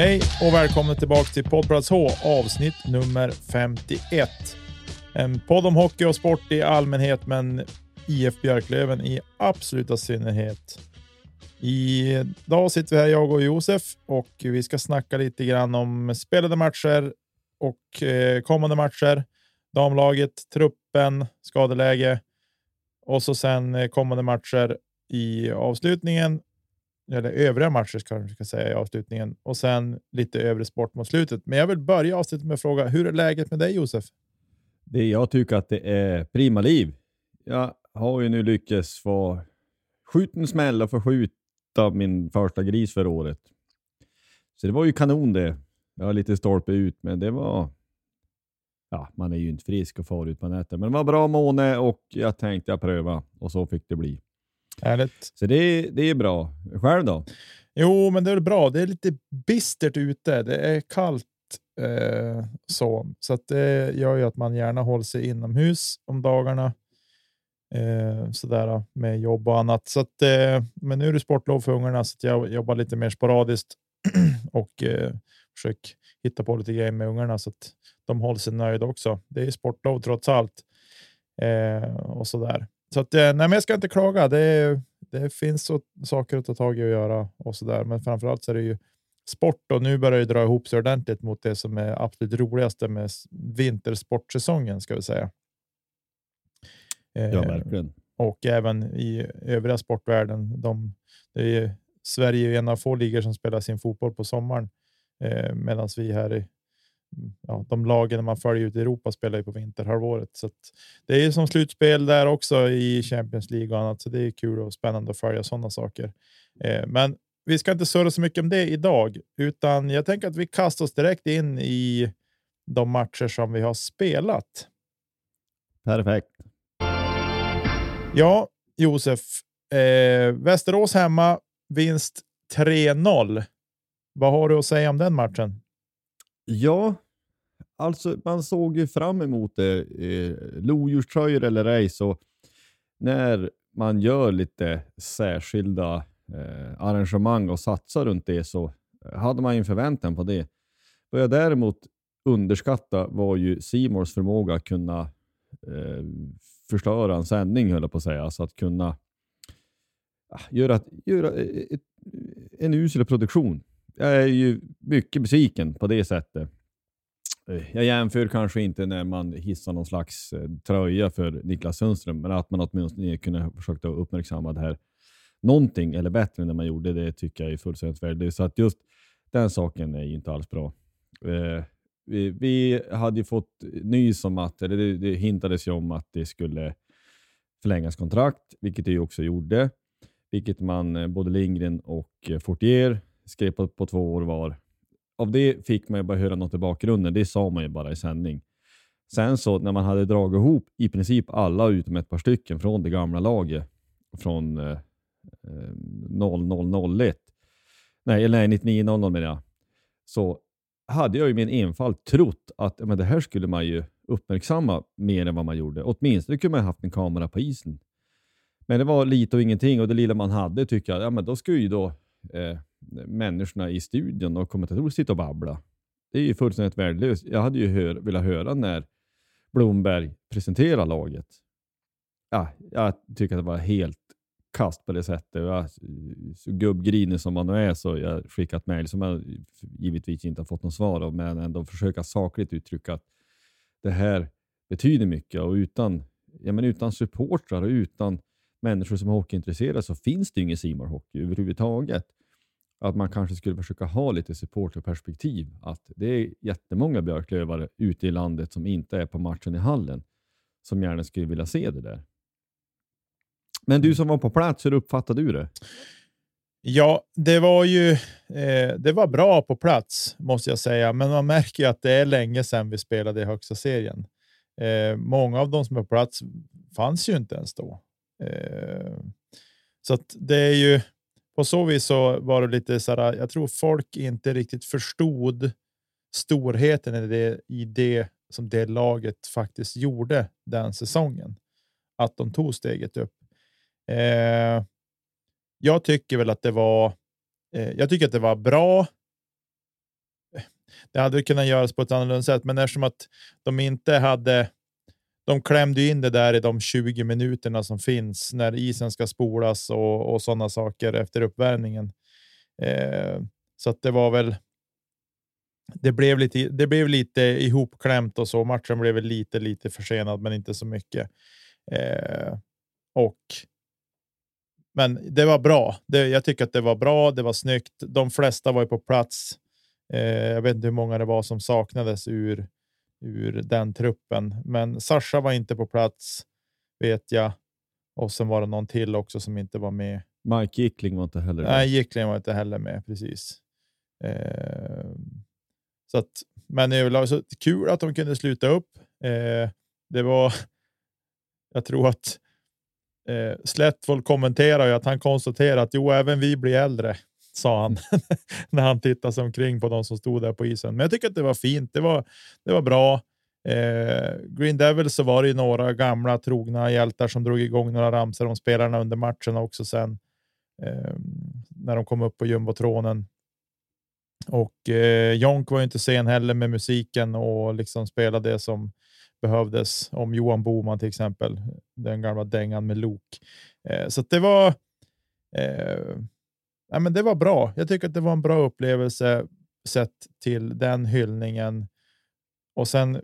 Hej och välkommen tillbaka till Poddplats H avsnitt nummer 51. En podd om hockey och sport i allmänhet, men IF Björklöven i absoluta synnerhet. Idag sitter vi här, jag och Josef, och vi ska snacka lite grann om spelade matcher och eh, kommande matcher, damlaget, truppen, skadeläge och så sen eh, kommande matcher i avslutningen eller övriga matcher ska jag ska säga i avslutningen och sen lite övrig sport mot slutet. Men jag vill börja avsnittet med att fråga, hur är läget med dig Josef? Det, jag tycker att det är prima liv. Jag har ju nu lyckats få skjuten smäll och få skjuta min första gris för året. Så det var ju kanon det. Jag har lite stolpe ut, men det var... Ja, man är ju inte frisk och far ut på nätet, men det var bra måne och jag tänkte jag pröva och så fick det bli. Härligt. Så det, det är bra. Själv då? Jo, men det är bra. Det är lite bistert ute. Det är kallt eh, så, så att det gör ju att man gärna håller sig inomhus om dagarna. Eh, sådär med jobb och annat. Så att, eh, men nu är det sportlov för ungarna så jag jobbar lite mer sporadiskt och eh, försöker hitta på lite grejer med ungarna så att de håller sig nöjda också. Det är sportlov trots allt eh, och så där. Så att, eh, nej, men jag ska inte klaga. Det, det finns så, saker att ta tag i och göra och så där. Men framförallt så är det ju sport och nu börjar det dra ihop sig ordentligt mot det som är absolut roligaste med vintersportsäsongen ska vi säga. Ja, eh, verkligen. och även i övriga sportvärlden. De, det är Sverige är en av få ligor som spelar sin fotboll på sommaren eh, medan vi här i ja, de lagen man följer ut i Europa spelar ju på vinterhalvåret. Så det är som slutspel där också i Champions League och annat, så det är kul och spännande att följa sådana saker. Eh, men vi ska inte surra så mycket om det idag, utan jag tänker att vi kastar oss direkt in i de matcher som vi har spelat. Perfekt. Ja, Josef. Eh, Västerås hemma, vinst 3-0. Vad har du att säga om den matchen? Ja, alltså man såg ju fram emot det. Eh, lodjurströjor eller ej, så när man gör lite särskilda eh, arrangemang och satsar runt det så hade man ju en förväntan på det. Vad jag däremot underskatta var ju Simors förmåga att kunna eh, förstöra en sändning, höll jag på att säga. Alltså att kunna ah, göra, göra ett, en usel produktion jag är ju mycket besviken på det sättet. Eh, jag jämför kanske inte när man hissar någon slags eh, tröja för Niklas Sundström, men att man åtminstone kunde försökt uppmärksamma det här någonting eller bättre än det man gjorde, det tycker jag är fullständigt värdigt. Så att just den saken är ju inte alls bra. Eh, vi, vi hade ju fått nys om att, eller det, det hintades ju om att det skulle förlängas kontrakt, vilket det ju också gjorde. Vilket man, eh, både Lindgren och Fortier skrev på, på två år var. Av det fick man ju bara höra något i bakgrunden. Det sa man ju bara i sändning. Sen så när man hade dragit ihop i princip alla utom ett par stycken från det gamla laget från eh, eh 0001 nej, nej 9900 menar jag, så hade jag i min enfald trott att men det här skulle man ju uppmärksamma mer än vad man gjorde. Åtminstone kunde man haft en kamera på isen. Men det var lite och ingenting och det lilla man hade tycker jag, ja men då skulle ju då eh, människorna i studion och kommentatorer sitta och babbla. Det är ju fullständigt värdelöst. Jag hade ju hör, velat höra när Blomberg presenterar laget. Ja, jag tycker att det var helt kast på det sättet. Jag, så gubbgrinig som man nu är så jag skickat mejl som jag givetvis inte har fått något svar av, men ändå försöka sakligt uttrycka att det här betyder mycket och utan, ja, men utan supportrar och utan människor som är hockeyintresserade så finns det ingen Simor Hockey överhuvudtaget. Att man kanske skulle försöka ha lite supporterperspektiv. Att det är jättemånga björklövare ute i landet som inte är på matchen i hallen som gärna skulle vilja se det där. Men du som var på plats, hur uppfattade du det? Ja, det var ju eh, det var bra på plats måste jag säga, men man märker ju att det är länge sedan vi spelade i högsta serien. Eh, många av de som är på plats fanns ju inte ens då. Eh, så att det är ju på så vis så var det lite så här. Jag tror folk inte riktigt förstod storheten i det, i det som det laget faktiskt gjorde den säsongen. Att de tog steget upp. Eh, jag tycker väl att det var. Eh, jag tycker att det var bra. Det hade kunnat göras på ett annorlunda sätt, men eftersom att de inte hade. De klämde in det där i de 20 minuterna som finns när isen ska spolas och, och sådana saker efter uppvärmningen. Eh, så att det var väl. Det blev lite. Det blev lite ihopklämt och så. Matchen blev lite, lite försenad, men inte så mycket. Eh, och men det var bra. Det, jag tycker att det var bra. Det var snyggt. De flesta var ju på plats. Eh, jag vet inte hur många det var som saknades ur, ur den truppen, men Sasha var inte på plats vet jag. Och sen var det någon till också som inte var med. Mike Gickling var inte heller med. Nej, Gickling var inte heller med precis. Eh, så att, men överlag så kul att de kunde sluta upp. Eh, det var. Jag tror att Eh, Slättvold kommenterar ju att han konstaterar att jo, även vi blir äldre, sa han när han tittade sig omkring på de som stod där på isen. Men jag tycker att det var fint. Det var, det var bra. Eh, Green Devils så var det ju några gamla trogna hjältar som drog igång några ramsor om spelarna under matchen också sen eh, när de kom upp på jumbotronen. Och eh, Jonk var inte sen heller med musiken och liksom spelade det som behövdes om Johan Boman till exempel. Den gamla dängan med lok. Eh, så det var. Eh, Ja, men det var bra. Jag tycker att det var en bra upplevelse sett till den hyllningen. Och sen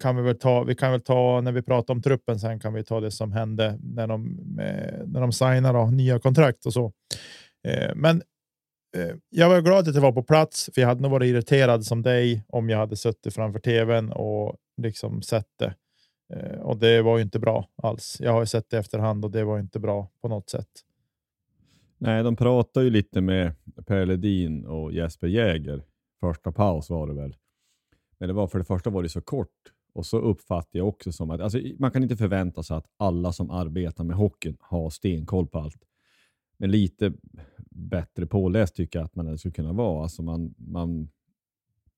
kan vi väl ta. Vi kan väl ta när vi pratar om truppen. Sen kan vi ta det som hände när de eh, när de signar nya kontrakt och så. Eh, men eh, jag var glad att jag var på plats, för jag hade nog varit irriterad som dig om jag hade suttit framför tvn och liksom sett det. Och det var ju inte bra alls. Jag har ju sett det efterhand och det var inte bra på något sätt. Nej, de pratade ju lite med Per Ledin och Jesper Jäger. Första paus var det väl. Men det var för det första var det så kort och så uppfattar jag också som att alltså, man kan inte förvänta sig att alla som arbetar med hockeyn har stenkoll på allt. Men lite bättre påläst tycker jag att man skulle kunna vara. Alltså man, man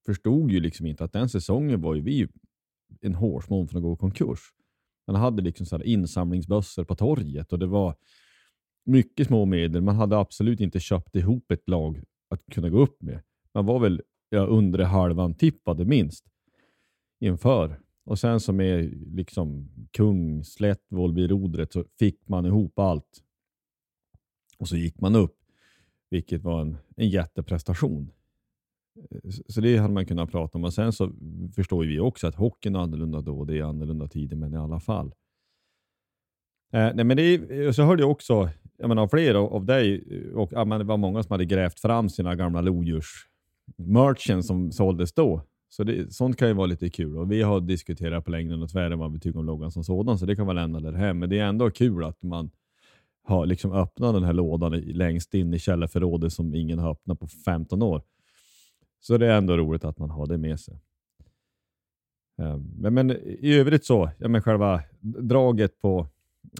förstod ju liksom inte att den säsongen var ju vi en hårsmån från att gå i konkurs. Man hade liksom så insamlingsbössor på torget och det var mycket små medel. Man hade absolut inte köpt ihop ett lag att kunna gå upp med. Man var väl ja, undre halvan tippade minst inför. Och sen som är liksom kung, Slättvold vid rodret så fick man ihop allt. Och så gick man upp vilket var en, en jätteprestation. Eh, så det hade man kunnat prata om. Och sen så förstår vi också att hockeyn är annorlunda då. Det är annorlunda tider, men i alla fall. Eh, nej, men det är, så hörde jag också jag menar, flera av dig, och ja, men det var många som hade grävt fram sina gamla lodjursmerchen som såldes då. Så det, sånt kan ju vara lite kul. Och Vi har diskuterat på längden och tvären vad vi tycker om loggan som sådan, så det kan man lämna där hem. Men det är ändå kul att man har liksom öppnat den här lådan längst in i källarförrådet som ingen har öppnat på 15 år. Så det är ändå roligt att man har det med sig. Eh, men, men i övrigt så, ja, men själva draget på,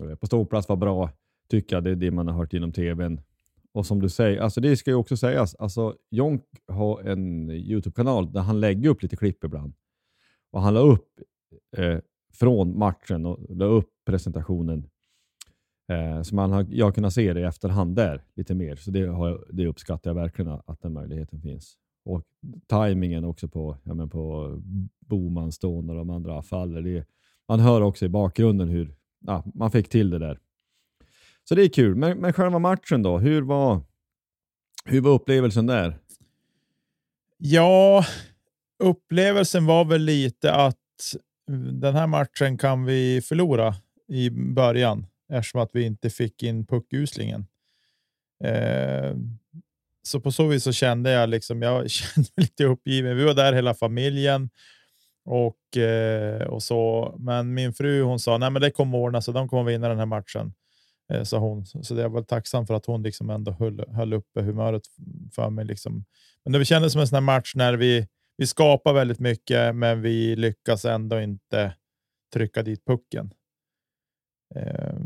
eh, på ståplats var bra, tycka. Det är det man har hört genom tvn. och som du säger, alltså det ska ju också sägas, alltså Jonk har en YouTube-kanal där han lägger upp lite klipp ibland. Och han la upp eh, från matchen och la upp presentationen. Eh, så man har, jag har kunnat se det i efterhand där lite mer. Så det, har, det uppskattar jag verkligen att den möjligheten finns. Och tajmingen också på, ja, men på Boman, Stone och de andra faller. Det, man hör också i bakgrunden hur ja, man fick till det där. Så det är kul. Men, men själva matchen då? Hur var, hur var upplevelsen där? Ja, upplevelsen var väl lite att mm, den här matchen kan vi förlora i början eftersom att vi inte fick in puckuslingen. Eh, så på så vis så kände jag liksom, jag kände mig lite uppgiven. Vi var där hela familjen och, eh, och så. Men min fru hon sa nej, men det kommer ordna sig. De kommer vinna den här matchen, eh, sa hon. Så det är väl tacksam för att hon liksom ändå höll, höll uppe humöret för mig. Liksom. Men det kändes som en sån här match när vi vi skapar väldigt mycket, men vi lyckas ändå inte trycka dit pucken. Eh,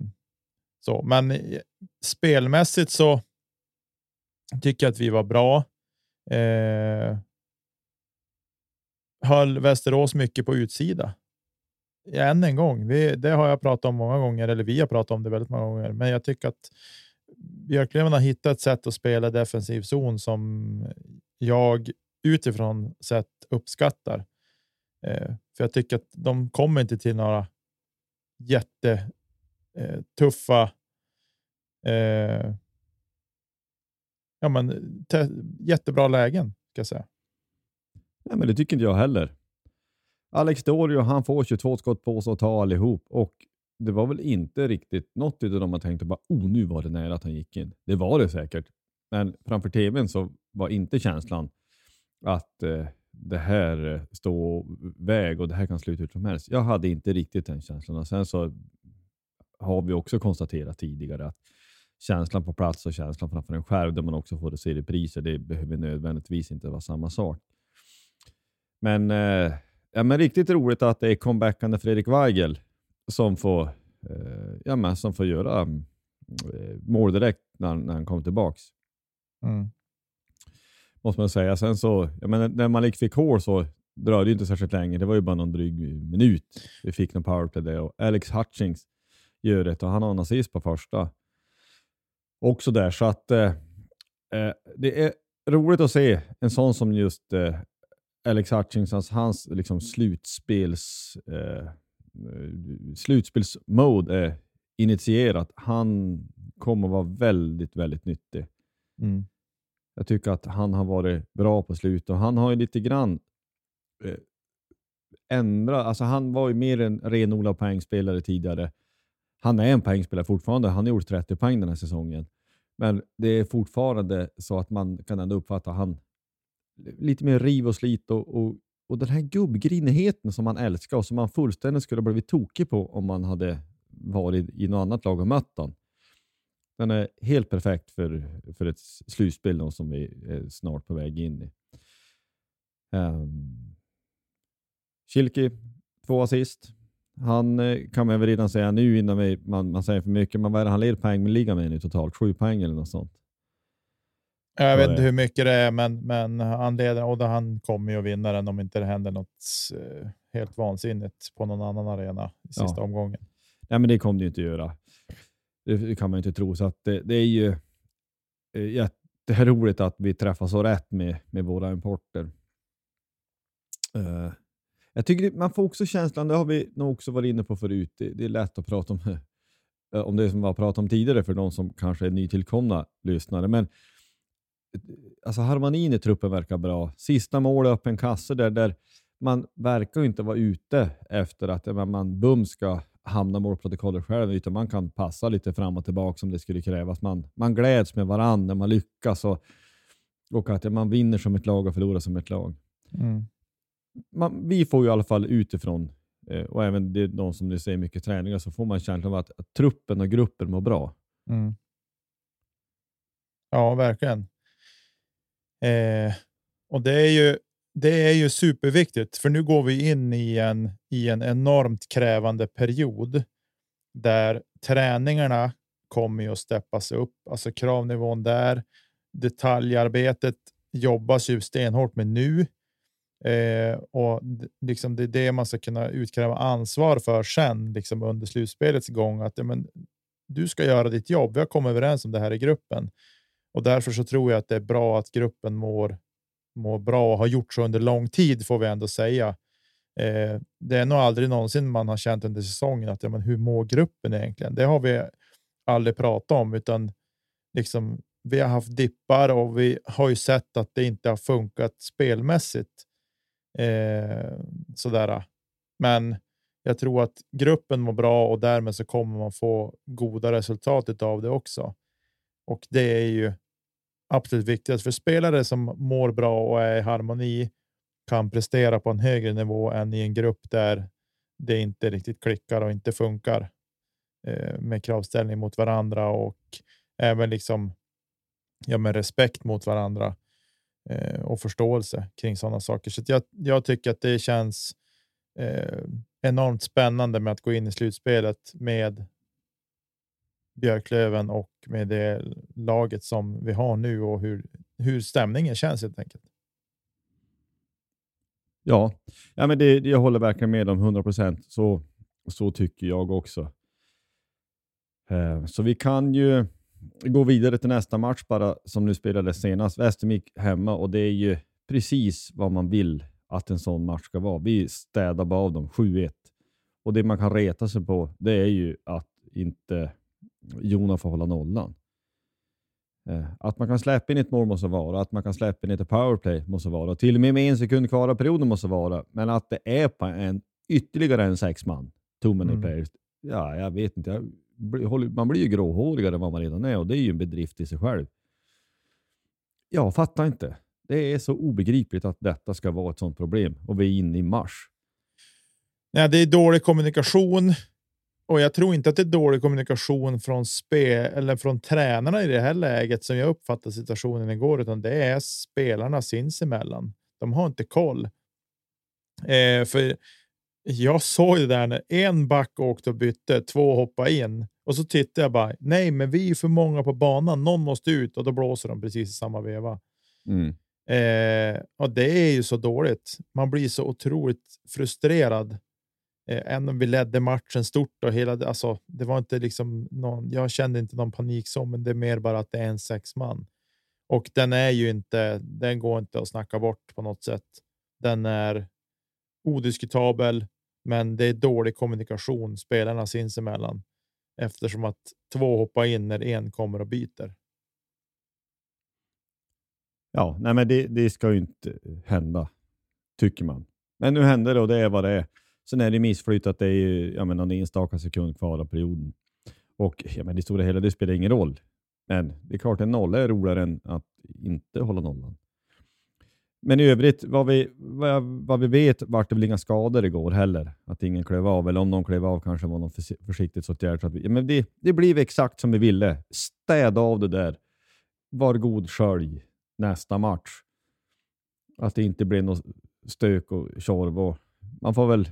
så, men eh, spelmässigt så tycker jag att vi var bra. Eh, höll Västerås mycket på utsida. Än en gång, vi, det har jag pratat om många gånger, eller vi har pratat om det väldigt många gånger, men jag tycker att Björklöven har hittat ett sätt att spela defensiv zon som jag utifrån sett uppskattar. Eh, för jag tycker att de kommer inte till några jättetuffa eh, eh, ja, men, jättebra lägen, ska jag säga. Nej, men det tycker inte jag heller. Alex Dorio, han får 22 skott på sig att ta allihop och det var väl inte riktigt något av dem man tänkte bara oh, nu var det nära att han gick in. Det var det säkert, men framför tvn så var inte känslan att eh, det här eh, står väg och det här kan sluta hur som helst. Jag hade inte riktigt den känslan. Och sen så har vi också konstaterat tidigare att känslan på plats och känslan framför en skärm där man också får se repriser, det behöver nödvändigtvis inte vara samma sak. Men, eh, ja, men riktigt roligt att det är comebackande Fredrik Weigel som får, eh, ja, men, som får göra eh, mål direkt när, när han kommer tillbaks. Mm måste man säga. Sen så, jag menar, när Malik fick hål så dröjde det inte särskilt länge. Det var ju bara någon dryg minut vi fick någon powerplay där och Alex Hutchings gör det och han har en assist på första. Också där, så att eh, eh, det är roligt att se en sån som just eh, Alex Hutchings, hans, liksom slutspels eh, slutspelsmode är initierat. Han kommer vara väldigt, väldigt nyttig. Mm. Jag tycker att han har varit bra på slutet och han har ju lite grann eh, ändrat. Alltså han var ju mer en renodlad poängspelare tidigare. Han är en poängspelare fortfarande. Han har gjort 30 poäng den här säsongen. Men det är fortfarande så att man kan ändå uppfatta han lite mer riv och slit och, och, och den här gubbgrinigheten som man älskar och som man fullständigt skulle ha blivit tokig på om man hade varit i något annat lag och mött honom. Den är helt perfekt för, för ett slutspel som vi är snart på väg in i. Ehm, um, Kilki, två assist. Han eh, kan man väl redan säga nu innan vi, man, man säger för mycket, men vad är det han leder poängligan med nu totalt? Sju poäng eller något sånt? Jag vet inte hur mycket det är, men, men han leder och han kommer ju att vinna den om inte det händer något eh, helt vansinnigt på någon annan arena i sista ja. omgången. Nej, men det kommer det ju inte göra. Det kan man inte tro. Så att det, det är ju eh, jätteroligt att vi träffar så rätt med, med våra importer. Uh, jag tycker man får också känslan, det har vi nog också varit inne på förut, det, det är lätt att prata om, eh, om det som vi har pratat om tidigare för de som kanske är nytillkomna lyssnare. Men alltså harmonin i truppen verkar bra. Sista målet, öppen kasse, där, där man verkar inte vara ute efter att man bums ska hamna målprotokollet själv, utan man kan passa lite fram och tillbaka om det skulle krävas. Man, man gläds med varandra när man lyckas och, och att man vinner som ett lag och förlorar som ett lag. Mm. Man, vi får ju i alla fall utifrån, eh, och även det, de som ni ser mycket träningar, så får man känslan av att, att truppen och gruppen mår bra. Mm. Ja, verkligen. Eh, och det är ju det är ju superviktigt, för nu går vi in i en, i en enormt krävande period där träningarna kommer ju att steppas upp. Alltså kravnivån där, detaljarbetet jobbas ju stenhårt med nu. Eh, och liksom det är det man ska kunna utkräva ansvar för sen liksom under slutspelets gång. Att ja, men, du ska göra ditt jobb. Vi har kommit överens om det här i gruppen och därför så tror jag att det är bra att gruppen mår, mår bra och har gjort så under lång tid får vi ändå säga. Eh, det är nog aldrig någonsin man har känt under säsongen att ja, men hur mår gruppen egentligen? Det har vi aldrig pratat om, utan liksom, vi har haft dippar och vi har ju sett att det inte har funkat spelmässigt. Eh, sådär. Men jag tror att gruppen mår bra och därmed så kommer man få goda resultat av det också. Och det är ju absolut viktigast för spelare som mår bra och är i harmoni kan prestera på en högre nivå än i en grupp där det inte riktigt klickar och inte funkar eh, med kravställning mot varandra och även liksom ja, med respekt mot varandra eh, och förståelse kring sådana saker. Så jag, jag tycker att det känns eh, enormt spännande med att gå in i slutspelet med Björklöven och med det laget som vi har nu och hur, hur stämningen känns helt enkelt. Ja, ja men det, jag håller verkligen med om 100 procent. Så, så tycker jag också. Eh, så vi kan ju gå vidare till nästa match bara som nu spelades senast. Västervik hemma och det är ju precis vad man vill att en sån match ska vara. Vi städar bara av dem 7-1 och det man kan reta sig på det är ju att inte Jona får hålla nollan. Eh, att man kan släppa in ett mål måste vara, att man kan släppa in ett powerplay måste vara, till och med med en sekund kvar av perioden måste vara, men att det är på en ytterligare en sex man, too many mm. players. Ja, jag vet inte. Jag, man blir ju gråhårigare än vad man redan är och det är ju en bedrift i sig själv. Jag fattar inte. Det är så obegripligt att detta ska vara ett sånt problem och vi är inne i mars. Nej, det är dålig kommunikation och jag tror inte att det är dålig kommunikation från spel eller från tränarna i det här läget som jag uppfattar situationen igår, utan det är spelarna sinsemellan. De har inte koll. Eh, för jag såg det där när en back åkte och bytte, två hoppade in och så tittade jag bara. Nej, men vi är för många på banan. Någon måste ut och då blåser de precis i samma veva. Mm. Eh, och det är ju så dåligt. Man blir så otroligt frustrerad Eh, även om vi ledde matchen stort och hela, alltså, det var inte liksom någon, jag kände inte någon panik så, men det är mer bara att det är en sex man. Och den är ju inte, den går inte att snacka bort på något sätt. Den är odiskutabel, men det är dålig kommunikation spelarna sinsemellan eftersom att två hoppar in när en kommer och byter. Ja, nej, men det, det ska ju inte hända, tycker man. Men nu händer det och det är vad det är. Sen är det missflyt att det är ja, men någon enstaka sekund kvar av perioden. Och ja, men det stora hela, det spelar ingen roll. Men det är klart, en nolla är roligare än att inte hålla nollan. Men i övrigt, vad vi, vad, vad vi vet vart det väl inga skador igår heller. Att ingen klev av, eller om någon klev av kanske var någon försiktighetsåtgärd. Så att vi, ja, men det, det blev exakt som vi ville. Städa av det där. Var god skölj nästa match. Att det inte blir något stök och tjorv. Och man får väl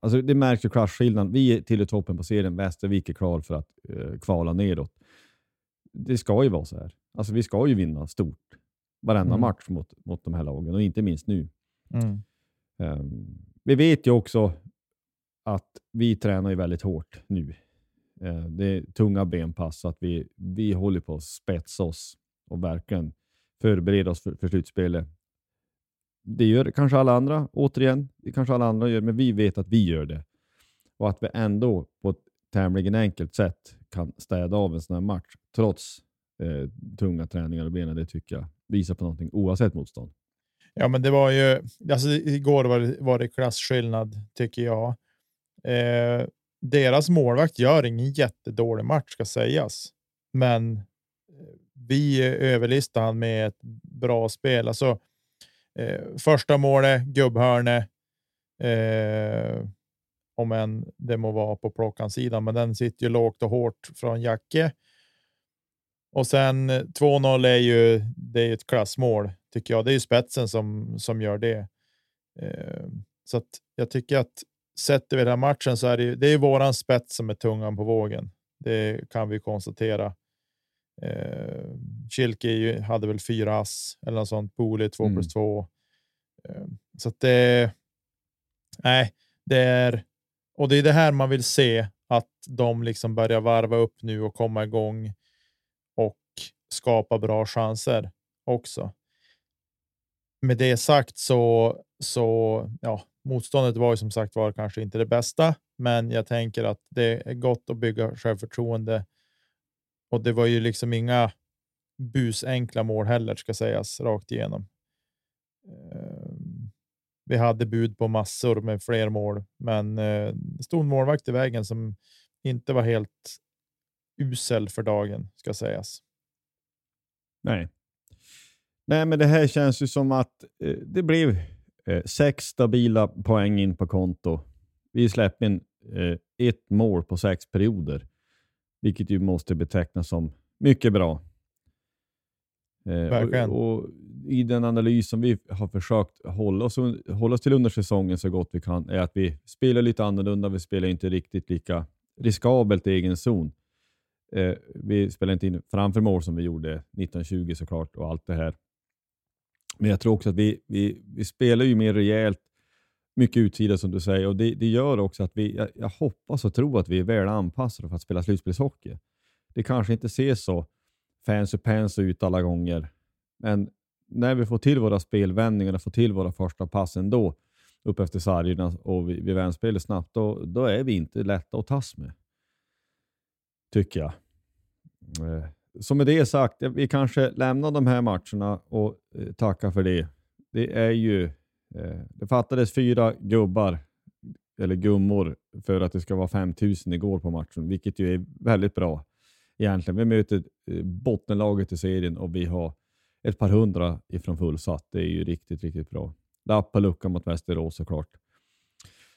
alltså det märks ju klasskillnaden. Vi tillhör toppen på serien. Västervik är klar för att uh, kvala nedåt. Det ska ju vara så här. Alltså vi ska ju vinna stort varenda mm. match mot, mot de här lagen och inte minst nu. Mm. Um, vi vet ju också att vi tränar ju väldigt hårt nu. Uh, det är tunga benpass så att vi, vi håller på att spetsa oss och verkligen förbereda oss för, för slutspelet det gör kanske alla andra, återigen, det kanske alla andra gör, men vi vet att vi gör det. Och att vi ändå på ett tämligen enkelt sätt kan städa av en sån här match, trots eh, tunga träningar och benen, det tycker jag visar på någonting oavsett motstånd. Ja, men det var ju, alltså igår var det, var det klasskillnad tycker jag. Eh, deras målvakt gör ingen jättedålig match ska sägas, men eh, vi överlistar han med ett bra spel. Alltså, Eh, första målet, gubbhörne. Eh, om än det må vara på plockansidan, men den sitter ju lågt och hårt från Jacke. Och sen eh, 2-0 är ju det är ett klassmål tycker jag. Det är ju spetsen som som gör det. Eh, så att jag tycker att sett över den här matchen så är det, det är våran spets som är tungan på vågen. Det kan vi konstatera. Eh, Kilke hade väl fyra ass eller något sånt. Bole två Mm. plus två. Eh, så att det. Nej, det är och det är det här man vill se att de liksom börjar varva upp nu och komma igång och skapa bra chanser också. Med det sagt så så ja, motståndet var ju som sagt var kanske inte det bästa, men jag tänker att det är gott att bygga självförtroende. Och det var ju liksom inga busenkla mål heller ska sägas rakt igenom. Ehm, vi hade bud på massor med fler mål, men det stod en målvakt i vägen som inte var helt usel för dagen ska sägas. Nej. Nej, men det här känns ju som att eh, det blev eh, sex stabila poäng in på konto. Vi släppte in ett mål på sex perioder, vilket ju måste betecknas som mycket bra. Eh, och, och I den analys som vi har försökt hålla oss, hålla oss till under säsongen så gott vi kan, är att vi spelar lite annorlunda. Vi spelar inte riktigt lika riskabelt i egen zon. Eh, vi spelar inte in framför mål som vi gjorde 1920 såklart och allt det här. Men jag tror också att vi, vi, vi spelar ju mer rejält, mycket utsida som du säger och det, det gör också att vi, jag, jag hoppas och tror att vi är väl anpassade för att spela slutspelshockey. Det kanske inte ser så fancy pants ut alla gånger, men när vi får till våra spelvändningar och får till våra första pass ändå upp efter sargerna och vi, vi vänspelar snabbt, då, då är vi inte lätta att tas med. Tycker jag. Eh, Så med det sagt, vi kanske lämnar de här matcherna och eh, tackar för det. Det är ju, Eh, det fattades fyra gubbar eller gummor för att det ska vara 5000 igår på matchen, vilket ju är väldigt bra egentligen. Vi möter eh, bottenlaget i serien och vi har ett par hundra ifrån fullsatt. Det är ju riktigt, riktigt bra. Lapp på luckan mot Västerås såklart.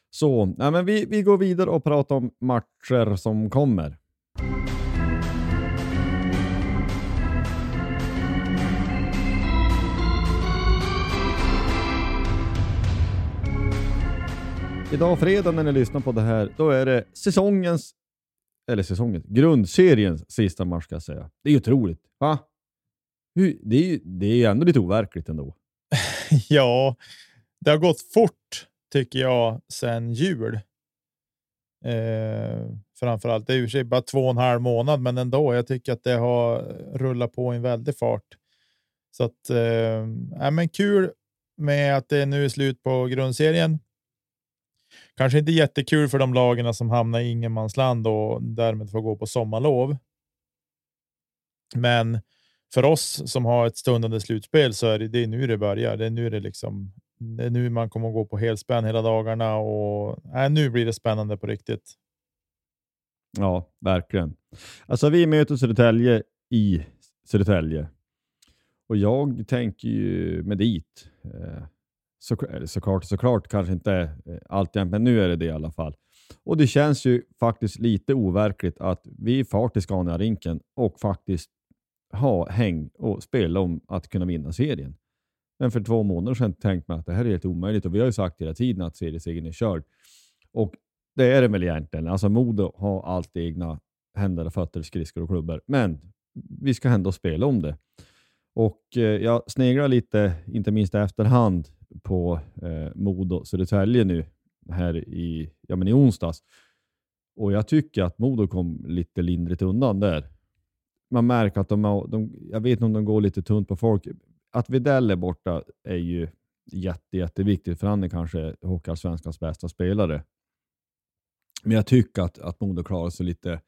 Så, nej men vi, vi går vidare och pratar om matcher som kommer. Idag fredag när ni lyssnar på det här, då är det säsongens, eller säsongens, grundseriens sista match ska jag säga. Det är ju otroligt. Va? Det, är ju, det är ju ändå lite overkligt ändå. Ja, det har gått fort tycker jag sedan jul. Eh, framförallt. Det är för sig bara två och en halv månad, men ändå. Jag tycker att det har rullat på i en väldig fart. Så att, eh, ja, men kul med att det nu är slut på grundserien. Kanske inte jättekul för de lagen som hamnar i ingenmansland och därmed får gå på sommarlov. Men för oss som har ett stundande slutspel så är det, det är nu det börjar. Det är nu det liksom. Det är nu man kommer att gå på helspänn hela dagarna och äh, nu blir det spännande på riktigt. Ja, verkligen. Alltså vi möter Södertälje i Södertälje. Och jag tänker ju med dit. Eh, så, såklart, såklart kanske inte eh, alltjämt, men nu är det det i alla fall. Och det känns ju faktiskt lite overkligt att vi far till Scania-rinken och faktiskt ha häng och spela om att kunna vinna serien. Men för två månader sedan tänkte man att det här är helt omöjligt och vi har ju sagt hela tiden att seriesegern är körd. Och det är det väl egentligen. Alltså Modo har allt i egna händer, och fötter, skridskor och klubbor. Men vi ska ändå spela om det. Och eh, jag sneglar lite, inte minst i efterhand, på eh, Modo Södertälje nu här i, ja, men i onsdags. Och jag tycker att Modo kom lite lindrigt undan där. Man märker att de, har, de jag vet inte om de går lite tunt på folk. Att Widell är borta är ju jätte, jätteviktigt för han är kanske Hockeyallsvenskans bästa spelare. Men jag tycker att, att Modo klarar sig lite,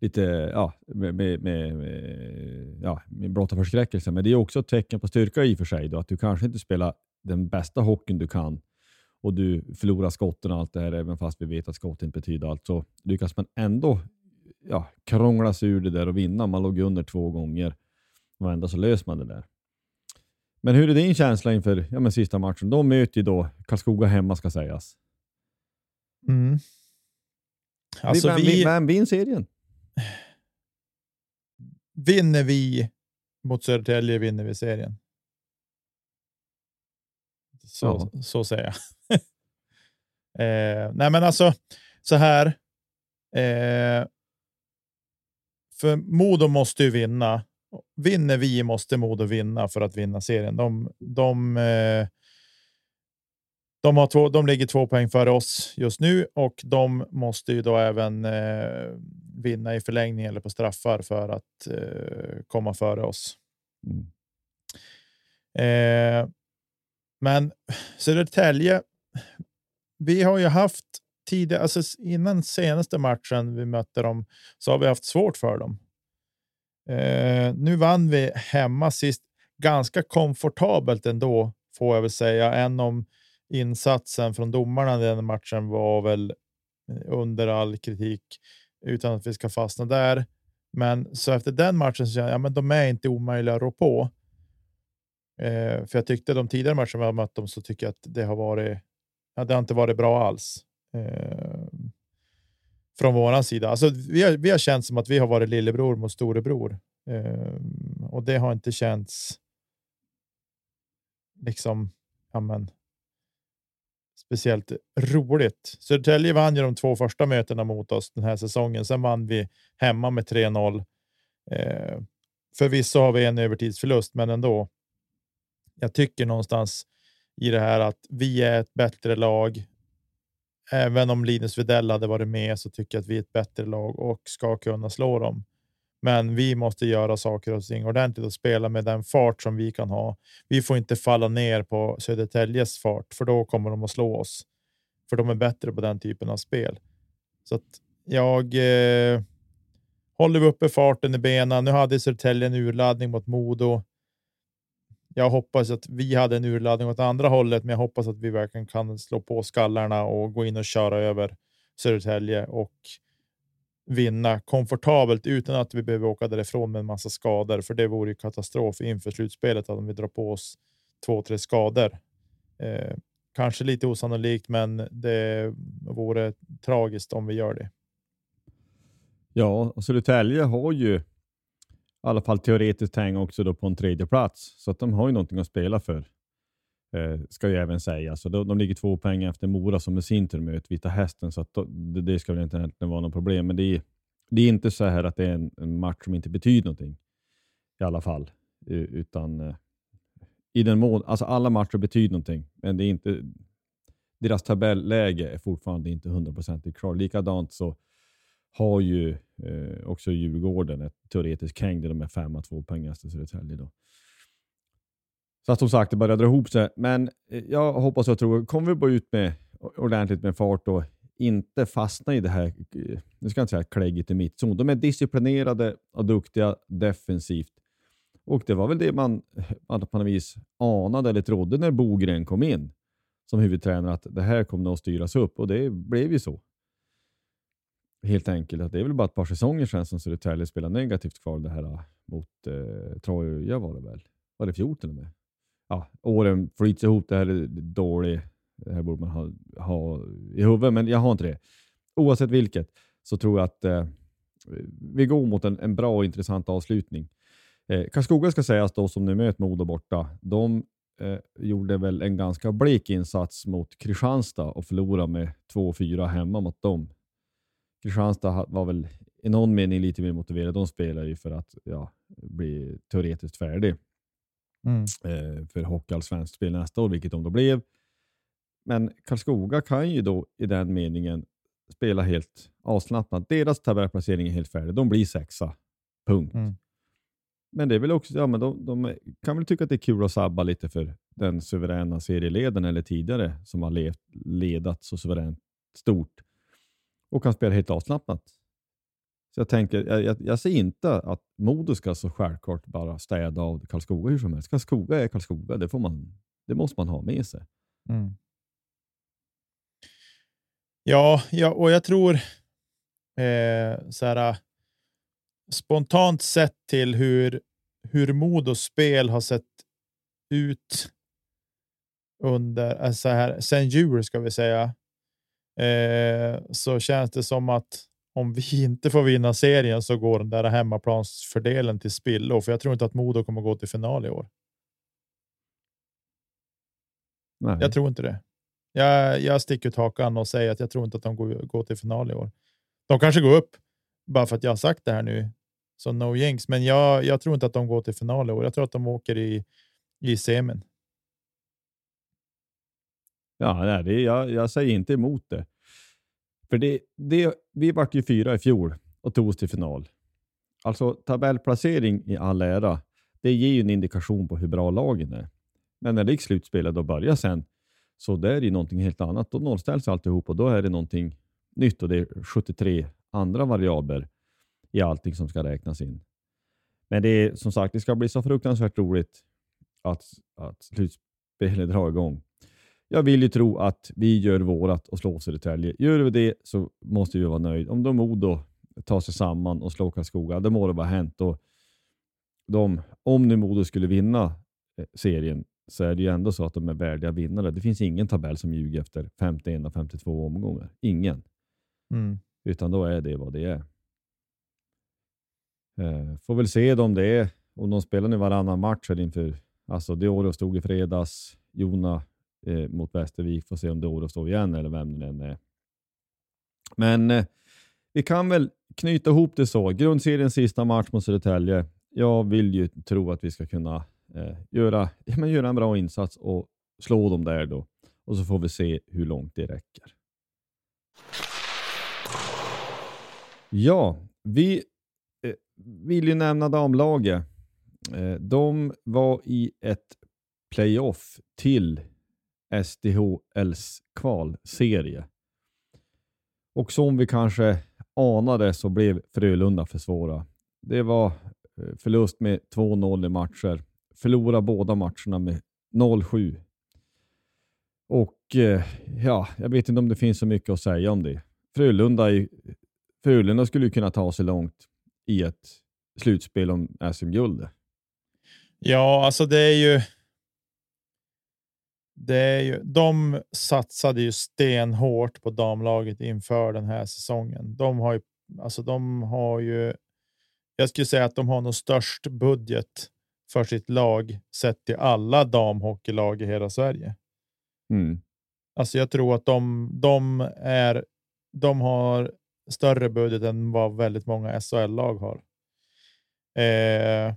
lite ja, med, med, med, med, ja, med blotta förskräckelse. Men det är också ett tecken på styrka i och för sig. Då, att du kanske inte spelar den bästa hockeyn du kan och du förlorar skotten och allt det här, även fast vi vet att skott inte betyder allt, så lyckas man ändå ja, krångla sig ur det där och vinna. Man låg under två gånger och ändå så löser man det där. Men hur är din känsla inför ja, men sista matchen? De möter ju då Karlskoga hemma ska sägas. Mm. Alltså vem, vi, vem vinner serien? vinner vi mot Södertälje vinner vi serien. Så, så säger jag. eh, nej, men alltså så här. Eh, för Modo måste ju vinna. Vinner vi måste Modo vinna för att vinna serien. De, de, eh, de, har två, de ligger två poäng före oss just nu och de måste ju då även eh, vinna i förlängning eller på straffar för att eh, komma före oss. Mm. Men Södertälje. Vi har ju haft tidigare, alltså innan senaste matchen vi mötte dem så har vi haft svårt för dem. Eh, nu vann vi hemma sist ganska komfortabelt ändå får jag väl säga, än om insatsen från domarna i den matchen var väl eh, under all kritik utan att vi ska fastna där. Men så efter den matchen så känner jag, ja, men de är inte omöjliga att rå på. Eh, för jag tyckte de tidigare matcherna vi har mött dem så tycker jag att det har varit. Ja, det har inte varit bra alls. Eh, från våran sida. Alltså, vi, har, vi har känt som att vi har varit lillebror mot storebror eh, och det har inte känts. Liksom, ja, men, speciellt roligt. Södertälje vann ju de två första mötena mot oss den här säsongen. Sen vann vi hemma med 3-0. Eh, förvisso har vi en övertidsförlust, men ändå. Jag tycker någonstans i det här att vi är ett bättre lag. Även om Linus Widell hade varit med så tycker jag att vi är ett bättre lag och ska kunna slå dem. Men vi måste göra saker och ting ordentligt och spela med den fart som vi kan ha. Vi får inte falla ner på Södertäljes fart, för då kommer de att slå oss. För de är bättre på den typen av spel. Så att jag eh, håller vi uppe farten i benen. Nu hade Södertälje en urladdning mot Modo. Jag hoppas att vi hade en urladdning åt andra hållet, men jag hoppas att vi verkligen kan slå på skallarna och gå in och köra över Södertälje och vinna komfortabelt utan att vi behöver åka därifrån med en massa skador, för det vore ju katastrof inför slutspelet om vi drar på oss två, tre skador. Eh, kanske lite osannolikt, men det vore tragiskt om vi gör det. Ja, och Södertälje har ju i alla fall teoretiskt hänga också då på en tredje plats så att de har ju någonting att spela för. Eh, ska ju även säga. Så de, de ligger två poäng efter Mora som i sin tur möter Vita Hästen, så att det, det ska väl inte egentligen vara något problem. Men det är, det är inte så här att det är en, en match som inte betyder någonting i alla fall, utan eh, i den mån, alltså alla matcher betyder någonting, men det är inte, deras tabelläge är fortfarande inte hundraprocentigt klar. Likadant så har ju eh, också Djurgården ett teoretiskt kräng. där de är femma, två poäng efter Södertälje. Då. Så att som sagt, det börjar dra ihop sig. Men eh, jag hoppas och tror, kommer vi bara ut med ordentligt med fart och inte fastna i det här, eh, nu ska jag inte säga klägget i mittzon. De är disciplinerade och duktiga defensivt. Och det var väl det man, man på något vis anade eller trodde när Bogren kom in som huvudtränare, att det här kommer att styras upp och det blev ju så. Helt enkelt. att Det är väl bara ett par säsonger sedan som Södertälje spelade negativt kvar det här äh, mot äh, eh, Troja var det väl? Var det fjol till och med? ja, åren flyts ihop. Det här är dåligt. Det här borde man ha, ha i huvudet, men jag har inte det. Oavsett vilket så tror jag att eh, vi går mot en, en, bra och intressant avslutning. Eh, Karlskoga ska sägas då, som nu möter Modo borta. De eh, gjorde väl en ganska blek insats mot Kristianstad och förlorade med 2-4 hemma mot dem. Kristianstad var väl i någon mening lite mer motiverade. De spelar ju för att ja, bli teoretiskt färdig mm. eh, för hockeyallsvenskt spel nästa år, vilket de då blev. Men Karlskoga kan ju då i den meningen spela helt avslappnat. Deras tabellplacering är helt färdig. De blir sexa. Punkt. Mm. Men det är väl också, ja, men de, de, kan väl tycka att det är kul att sabba lite för den suveräna serieledaren eller tidigare som har levt, ledat så suveränt stort och kan spela helt avslappnat. Så jag tänker, jag, jag, jag ser inte att Modo ska så självklart bara städa av Karlskoga hur som helst. Karlskoga är Karlskoga, det, får man, det måste man ha med sig. Mm. Ja, ja, och jag tror eh, så här, spontant sett till hur, hur Modos spel har sett ut under alltså så här, sen jul ska vi säga, eh, så känns det som att om vi inte får vinna serien så går den där hemmaplansfördelen till spillo, för jag tror inte att Modo kommer gå till final i år. Nej. Jag tror inte det. Jag, jag sticker ut hakan och säger att jag tror inte att de går, går till final i år. De kanske går upp bara för att jag har sagt det här nu Så no jinx. Men jag, jag tror inte att de går till final i år. Jag tror att de åker i, i semin. Ja, nej, det, jag, jag säger inte emot det. För det, det, vi vart ju fyra i fjol och tog oss till final. Alltså tabellplacering i all ära, det ger ju en indikation på hur bra lagen är. Men när riksslutspelet och börjar sen, så det är det ju någonting helt annat. Då nollställs alltihop och då är det någonting nytt och det är 73 andra variabler i allting som ska räknas in. Men det är som sagt, det ska bli så fruktansvärt roligt att, att slutspelet drar igång. Jag vill ju tro att vi gör vårat och slår Södertälje. Gör vi det så måste vi vara nöjda. Om de Modo tar sig samman och slår Karlskoga, det må det vara hänt. Och de, om nu Modo skulle vinna eh, serien så är det ju ändå så att de är värdiga vinnare. Det finns ingen tabell som ljuger efter 51 och 52 omgångar. Ingen. Mm. Utan då är det vad det är. Eh, får väl se om det är, om de spelar nu varannan match här inför, alltså det året stod i fredags, Jona eh, mot Västervik, får se om det är står igen eller vem det än är. Men eh, vi kan väl knyta ihop det så. Grundseriens sista match mot Södertälje. Jag vill ju tro att vi ska kunna eh, göra, ja, men göra en bra insats och slå dem där då. Och så får vi se hur långt det räcker. Ja, vi eh, vill ju nämna damlaget. Eh, de var i ett playoff till SDHLs kvalserie. Och som vi kanske anade så blev Frölunda för svåra. Det var eh, förlust med 2-0 i matcher. Förlora båda matcherna med 0-7. Och eh, ja, jag vet inte om det finns så mycket att säga om det. Frölunda, är, Frölunda skulle ju kunna ta sig långt i ett slutspel om SM-guld. Ja, alltså det är ju. Det är ju. De satsade ju stenhårt på damlaget inför den här säsongen. De har ju, alltså de har ju. Jag skulle säga att de har nog störst budget för sitt lag sett till alla damhockeylag i hela Sverige. Mm. Alltså jag tror att de, de är. De har större budget än vad väldigt många SHL-lag har. Eh,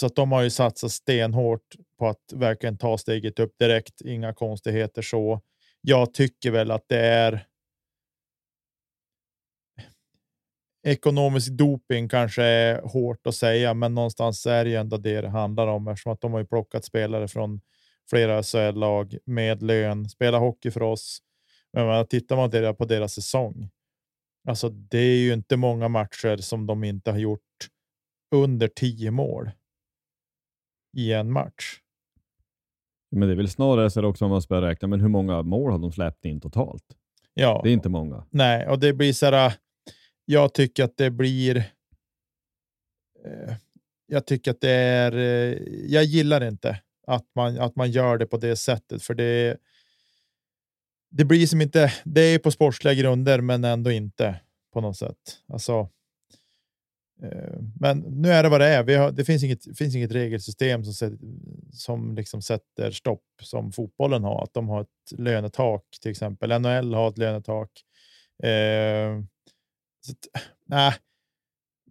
så att de har ju satsat stenhårt på att verkligen ta steget upp direkt. Inga konstigheter så. Jag tycker väl att det är. Ekonomisk doping kanske är hårt att säga, men någonstans är det ju ändå det det handlar om eftersom att de har ju plockat spelare från flera SHL-lag med lön, spela hockey för oss. Men tittar man på deras säsong. Alltså, det är ju inte många matcher som de inte har gjort under tio mål i en match. Men det är väl snarare så också om man ska räkna, men hur många mål har de släppt in totalt? Ja, Det är inte många. nej, och det blir så här. Jag tycker att det blir. Eh, jag tycker att det är. Eh, jag gillar inte att man att man gör det på det sättet, för det. Det blir som inte. Det är på sportsliga grunder, men ändå inte på något sätt. Alltså. Men nu är det vad det är. Har, det finns inget, finns inget regelsystem som, som liksom sätter stopp som fotbollen har. Att de har ett lönetak till exempel. NHL har ett lönetak. Eh, så att, nej.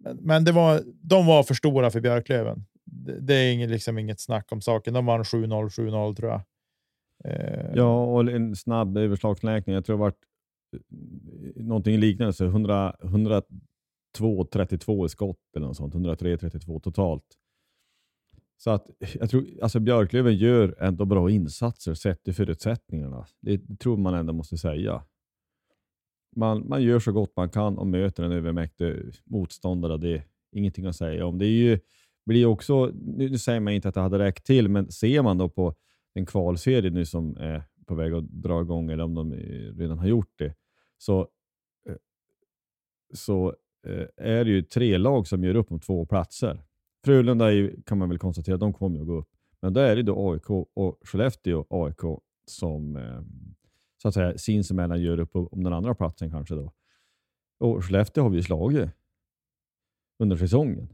Men, men det var, de var för stora för Björklöven. Det, det är inget, liksom inget snack om saken. De vann 7-0, 7-0 tror jag. Eh, Ja, och en snabb överslagsläkning. Jag tror det var eh, någonting liknande, så 100, 102, 32 i skott eller något sånt. 103, 32 totalt. Så att jag tror, alltså Björklöven gör ändå bra insatser sett till förutsättningarna. Det, tror man ändå måste säga. Man, man gör så gott man kan och möter en övermäktig motståndare. Det är ingenting att säga om. Det är ju, blir också, nu nu säger man inte att det hade räckt till, men ser man då på en kvalserie nu som är på väg att dra igång, eller om de eh, redan har gjort det, så, eh, så eh, är det ju tre lag som gör upp om två platser. Frölunda är kan man väl konstatera, de kommer ju att gå upp. Men då är det då AIK och Skellefteå AIK som eh, så att säga sinsemellan gör upp om den andra platsen kanske då. Och Skellefteå har vi slagit under säsongen.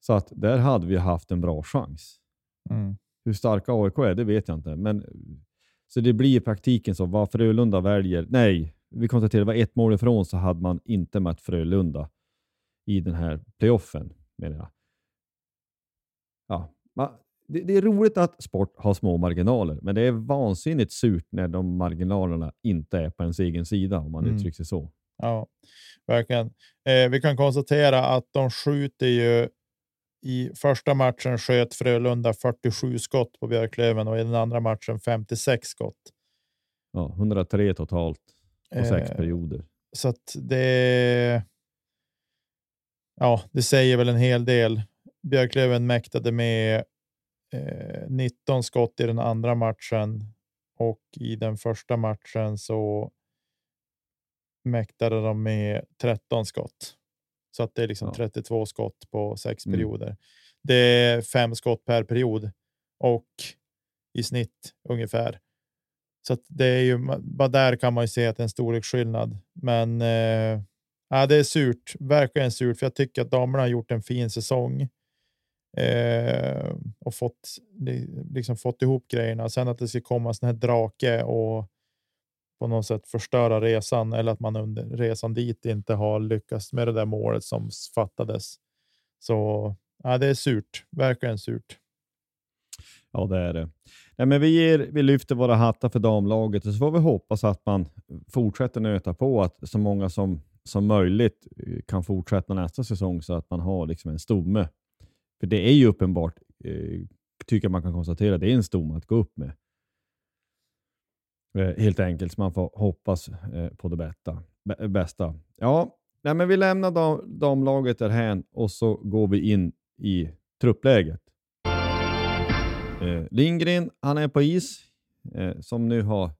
Så att där hade vi haft en bra chans. mm. Hur starka AIK är, det vet jag inte. Men, så det blir i praktiken så, vad Frölunda väljer, nej, vi konstaterar det var ett mål ifrån så hade man inte mött Frölunda i den här playoffen, menar jag. Det, det, är roligt att sport har små marginaler, men det är vansinnigt surt när de marginalerna inte är på ens egen sida, om man mm. uttrycker sig så. Ja, verkligen. Eh, vi kan konstatera att de skjuter ju i första matchen sköt Frölunda 47 skott på Björklöven och i den andra matchen 56 skott. Ja, 103 totalt på sex eh, perioder. Så att det. Ja, det säger väl en hel del. Björklöven mäktade med eh, 19 skott i den andra matchen och i den första matchen så mäktade de med 13 skott. Så att det är liksom ja. 32 skott på sex mm. perioder. Det är fem skott per period och i snitt ungefär. Så det är ju bara där kan man ju se att det är en storleksskillnad. Men eh, ja, det är surt, verkligen surt, för jag tycker att damerna har gjort en fin säsong eh, och fått liksom fått ihop grejerna. Sen att det ska komma en sån här drake och på något sätt förstöra resan eller att man under resan dit inte har lyckats med det där målet som fattades. Så ja, det är surt, verkligen surt. Ja, det är det. Nej, men vi, ger, vi lyfter våra hattar för damlaget och så får vi hoppas att man fortsätter nöta på att så många som, som möjligt kan fortsätta nästa säsong så att man har liksom en stomme. För det är ju uppenbart, eh, tycker man kan konstatera, det är en stomme att gå upp med. Eh, helt enkelt, så man får hoppas eh, på det bästa. bästa. Ja, nej, men vi lämnar dam, damlaget därhän och så går vi in i truppläget. Eh, Lindgren, han är på is, eh, som nu har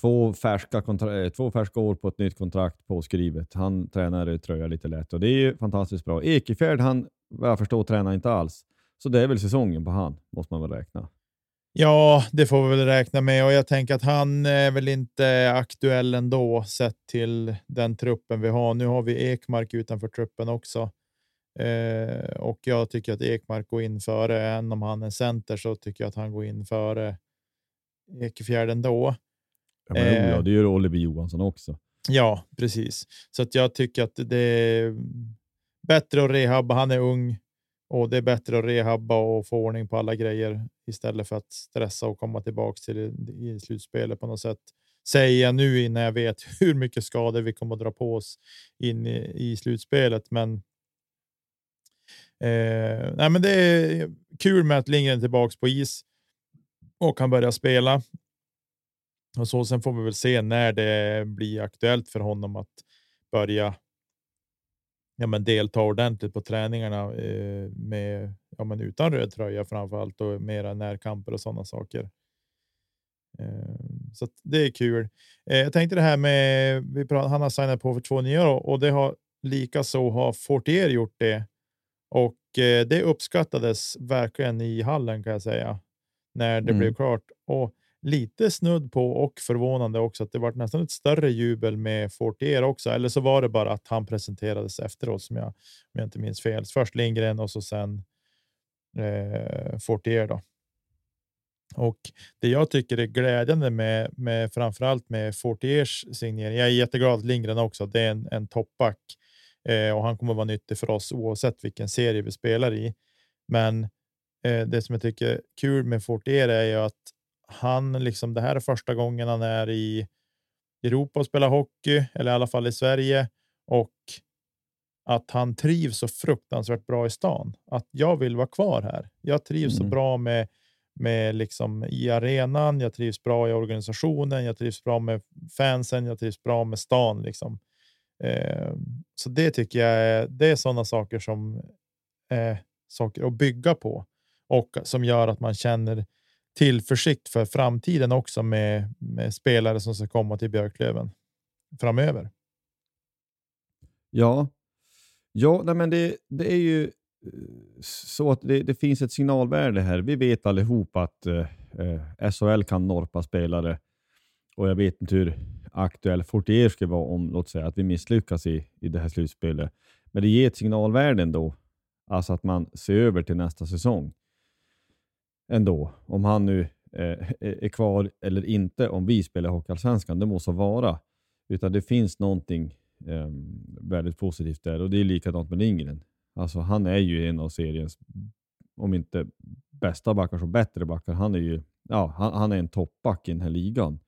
två färska, eh, två färska år på ett nytt kontrakt påskrivet. Han tränar i tröja lite lätt och det är ju fantastiskt bra. Ekefjärd, han vad jag förstår, tränar inte alls. Så det är väl säsongen på han, måste man väl räkna. Ja, det får vi väl räkna med och jag tänker att han är väl inte aktuell ändå sett till den truppen vi har. Nu har vi Ekmark utanför truppen också. Eh, och jag tycker att Ekmark går in före, även om han är center så tycker jag att han går in före Ekefjärd ändå. Ja, men, eh, ja, det gör Oliver Johansson också. Ja, precis. Så att jag tycker att det bättre att rehabba. Han är ung och det är bättre att rehabba och få ordning på alla grejer istället för att stressa och komma tillbaka till i slutspelet på något sätt. Säger jag nu innan jag vet hur mycket skador vi kommer att dra på oss in i, i slutspelet, men Eh, nej, men det är kul med att Lindgren är tillbaka på is och kan börja spela. Och så sen får vi väl se när det blir aktuellt för honom att börja ja, men delta ordentligt på träningarna eh, med ja, men utan röd tröja framför allt och mera närkamper och sådana saker. Eh, så det är kul. Eh, jag tänkte det här med vi pratar, han har signat på för två nya och det har lika så har Fortier gjort det och eh, det uppskattades verkligen i hallen kan jag säga när det mm. blev klart. Och lite snudd på och förvånande också att det var nästan ett större jubel med Fortier också. Eller så var det bara att han presenterades efteråt som jag, om jag inte minns fel. Först Lindgren och så sen eh, Fortier. Då. Och det jag tycker är glädjande med, med framförallt med Fortiers signering. Jag är jätteglad att Lindgren också. Det är en, en toppback eh, och han kommer vara nyttig för oss oavsett vilken serie vi spelar i. Men eh, det som jag tycker är kul med Fortier är ju att han liksom det här är första gången han är i Europa och spelar hockey, eller i alla fall i Sverige och att han trivs så fruktansvärt bra i stan. Att jag vill vara kvar här. Jag trivs mm. så bra med med liksom i arenan. Jag trivs bra i organisationen. Jag trivs bra med fansen. Jag trivs bra med stan. Liksom. Eh, så det tycker jag är, det är sådana saker som är saker att bygga på och som gör att man känner tillförsikt för framtiden också med, med spelare som ska komma till Björklöven framöver. Ja, ja nej men det, det är ju eh, så att det, det, finns ett signalvärde här. Vi vet allihop att eh, eh SHL kan norpa spelare och jag vet inte hur aktuell Fortier ska vara om låt säga att vi misslyckas i, i det här slutspelet. Men det ger ett signalvärde ändå. Alltså att man ser över till nästa säsong. Ändå. Om han nu eh, är kvar eller inte, om vi spelar Hockeyallsvenskan, det måste vara. Utan det finns någonting eh, väldigt positivt där. Och det är likadant med Lindgren. Alltså, han är ju en av seriens, om inte bästa backar, så bättre backar. Han är ju ja, han, han är en toppback i den här ligan.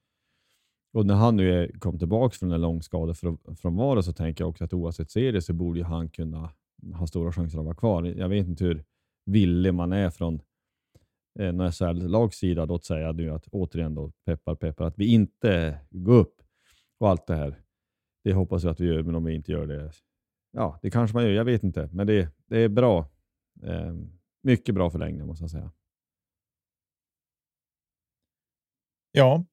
Och när han nu är, kom tillbaka från en lång skadefrånvaro så tänker jag också att oavsett serie så borde han kunna ha stora chanser att vara kvar. Jag vet inte hur villig man är från Eh, en SHL-lags sida att säga nu att återigen då, peppar peppar, att vi inte går upp och allt det här. Det hoppas jag att vi gör, men om vi inte gör det, ja, det kanske man gör. Jag vet inte, men det, det är bra. Eh, mycket bra förlängning måste jag säga. Ja,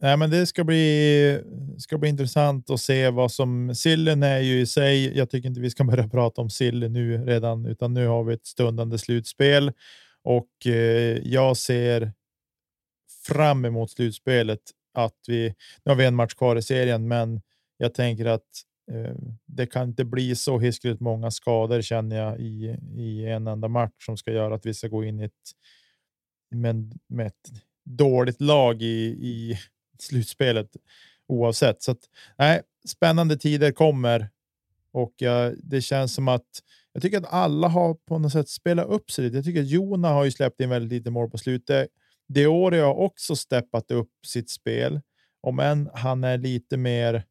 Nej, men det ska bli, ska bli intressant att se vad som... Sillen är ju i sig. Jag tycker inte vi ska börja prata om Sillen nu redan, utan nu har vi ett stundande slutspel och eh, jag ser fram emot slutspelet. Att vi nu har vi en match kvar i serien, men jag tänker att eh, det kan inte bli så hiskligt många skador känner jag i, i en enda match som ska göra att vi ska gå in i ett med, med ett dåligt lag i, i slutspelet oavsett. Så att, nej, spännande tider kommer och jag, det känns som att jag tycker att alla har på något sätt spelat upp sig lite. Jag tycker att Jona har ju släppt in väldigt lite mål på slutet. Deore har också steppat upp sitt spel, om än han är lite mer.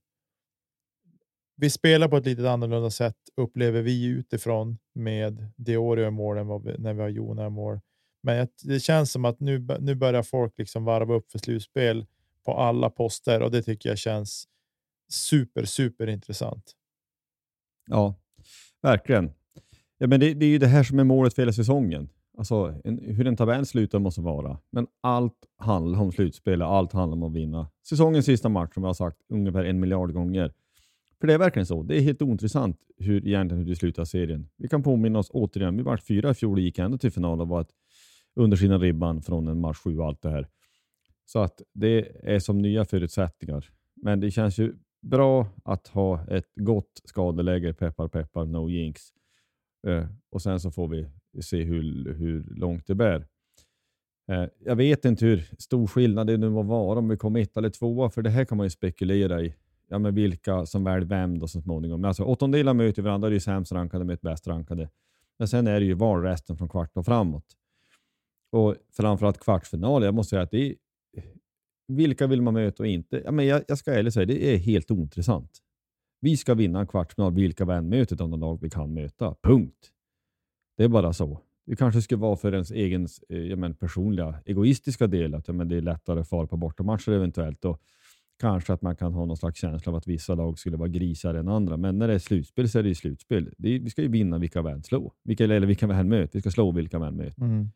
Vi spelar på ett lite annorlunda sätt upplever vi utifrån med Deore i mål än vad vi, när vi har Jona i mål. Men det känns som att nu, nu börjar folk liksom varva upp för slutspel på alla poster och det tycker jag känns super, super intressant. Ja, verkligen. Ja, men det, det är ju det här som är målet för hela säsongen. Alltså, en, hur en tabell slutar måste vara. Men allt handlar om slutspel och allt handlar om att vinna. Säsongens sista match, som jag har sagt ungefär en miljard gånger. För det är verkligen så. Det är helt ointressant hur, egentligen hur det slutar serien. Vi kan påminna oss återigen, vi var fyra i fjol och gick ändå till final och var ett undersidan ribban från en match sju och allt det här. Så att det är som nya förutsättningar. Men det känns ju bra att ha ett gott skadeläge, peppar peppar, no jinx. Eh, och sen så får vi se hur, hur långt det bär. Eh, jag vet inte hur stor skillnad det nu må vara om vi kommer ett eller tvåa, för det här kan man ju spekulera i. Ja, men vilka som väl vem då så småningom. Men alltså, åttondelar möter varandra, det är ju sämst rankade mot bäst rankade. Men sen är det ju valresten från kvart och framåt. Och framförallt kvartsfinal. Jag måste säga att det är, vilka vill man möta och inte? Ja, men jag, jag ska ärligt säga, det är helt ointressant. Vi ska vinna en kvartsfinal vilka vi än möter av de lag vi kan möta. Punkt. Det är bara så. Det kanske skulle vara för ens egen eh, ja, men personliga egoistiska del att ja, men det är lättare att fara på bortamatcher eventuellt. Och kanske att man kan ha någon slags känsla av att vissa lag skulle vara grisar än andra. Men när det är slutspel så är det ju slutspel. Det är, vi ska ju vinna vilka vi än slår. Vilka, eller vilka vi än möter. Vi ska slå vilka vi än möter. Mm.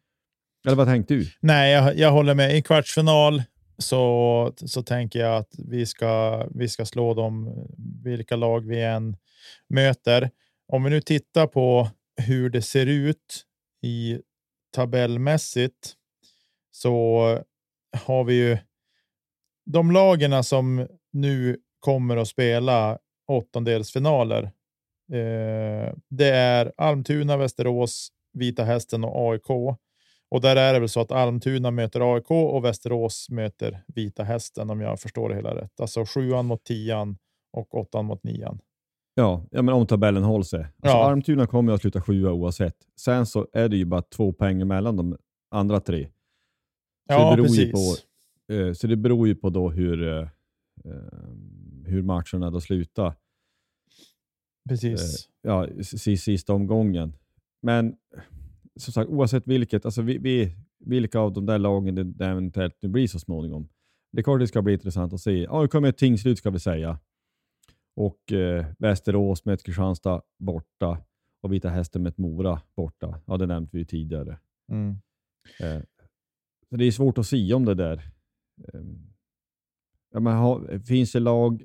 Eller vad tänkte du? Nej, jag, jag håller med. I kvartsfinal så, så tänker jag att vi ska, vi ska slå dem vilka lag vi än möter. Om vi nu tittar på hur det ser ut i tabellmässigt så har vi ju de lagen som nu kommer att spela åttondelsfinaler. Eh, det är Almtuna, Västerås, Vita Hästen och AIK. Och där är det väl så att Almtuna möter AIK och Västerås möter Vita Hästen om jag förstår det hela rätt. Alltså sjuan mot tian och åttan mot nian. Ja, ja men om tabellen håller sig. Alltså ja. Almtuna kommer att sluta sjua oavsett. Sen så är det ju bara två poäng mellan de andra tre. Så ja, det precis. På, eh, så det beror ju på då hur, eh, eh hur matcherna då slutar. Precis. Ja, sista omgången. Men som sagt, oavsett vilket, alltså vi, vi, vilka av de där lagen det, det eventuellt nu blir så småningom. Det är klart det ska bli intressant att se. AIK med ett tingslut ska vi säga. Och eh, Västerås med ett Kristianstad borta och Vita Hästen med ett Mora borta. Ja, det nämnde vi ju tidigare. Mm. Eh, så det är svårt att säga om det där. Eh, ja, men ha, finns det lag,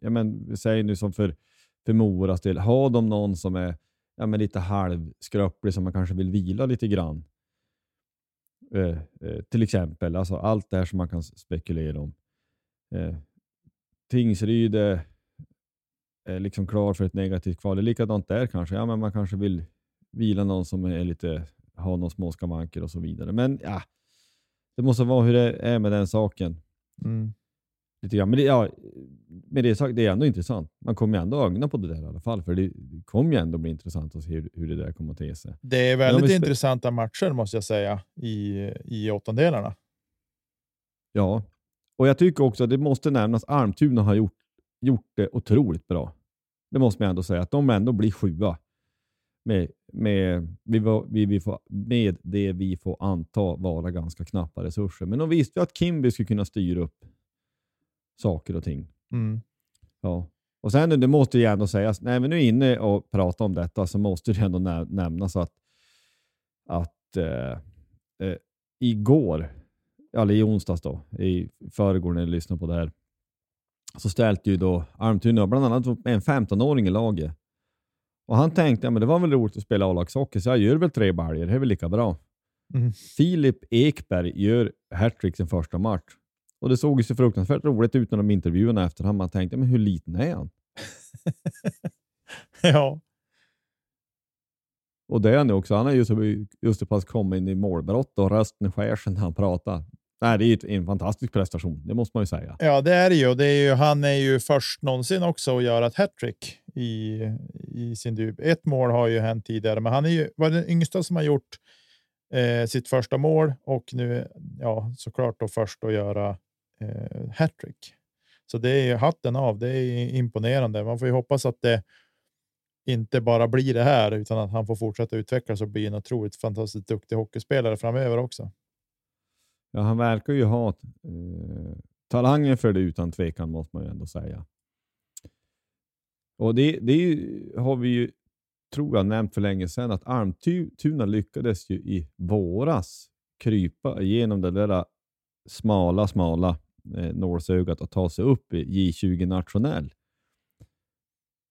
ja, men, säg nu som för, för Moras del, har de någon som är ja, men lite halvskröplig som man kanske vill vila lite grann. Eh, eh, till exempel, alltså allt det här som man kan spekulera om. Eh, Tingsryd är liksom klar för ett negativt kval. Det är likadant där kanske. Ja, men man kanske vill vila någon som är lite, har någon små skavanker och så vidare. Men ja, det måste vara hur det är med den saken. Mm lite grann. Men det, ja, med det sagt, det är ändå intressant. Man kommer ju ändå ögna på det där i alla fall, för det, kommer ju ändå bli intressant att se hur, hur det där kommer att te sig. Det är väldigt intressanta matcher måste jag säga i, i åttondelarna. Ja, och jag tycker också att det måste nämnas att Almtuna har gjort, gjort det otroligt bra. Det måste man ändå säga, att de ändå blir sjua med, med, vi, vi får, med det vi får anta vara ganska knappa resurser. Men de visste ju att Kimby skulle kunna styra upp saker och ting. Mm. Ja. Och sen det måste ju ändå sägas, när vi nu är inne och pratar om detta så måste det ändå nä nämnas att, att äh, äh, igår, eller i onsdags då, i förrgår när jag lyssnade på det här, så ställde ju då Almtuna bland annat en 15-åring i laget. Och han tänkte, ja, men det var väl roligt att spela A-lagshockey, så jag gör väl tre baljor, det är väl lika bra. Mm. Filip Ekberg gör hattrick sin första match. Och det såg ju så fruktansvärt roligt ut när de intervjuade efterhand. Man tänkte, men hur liten är han? ja. Och det är han ju också. Han har ju just, pass kommit in i målbrott och rösten skär sig när han pratar. Nej, det är ju en fantastisk prestation, det måste man ju säga. Ja, det är det ju. Det är ju han är ju först någonsin också att göra ett hattrick i, i sin debut. Ett mål har ju hänt tidigare, men han är ju var den yngsta som har gjort eh, sitt första mål och nu ja, såklart då först att göra eh, hattrick. Så det är hatten av. Det är imponerande. Man får ju hoppas att det inte bara blir det här utan att han får fortsätta utvecklas och bli en otroligt fantastiskt duktig hockeyspelare framöver också. Ja, han verkar ju ha eh, talangen för det utan tvekan måste man ju ändå säga. Och det, det har vi ju, tror jag, nämnt för länge sedan att Almtuna lyckades ju i våras krypa igenom det där smala, smala eh, nålsögat att ta sig upp i J20 nationell.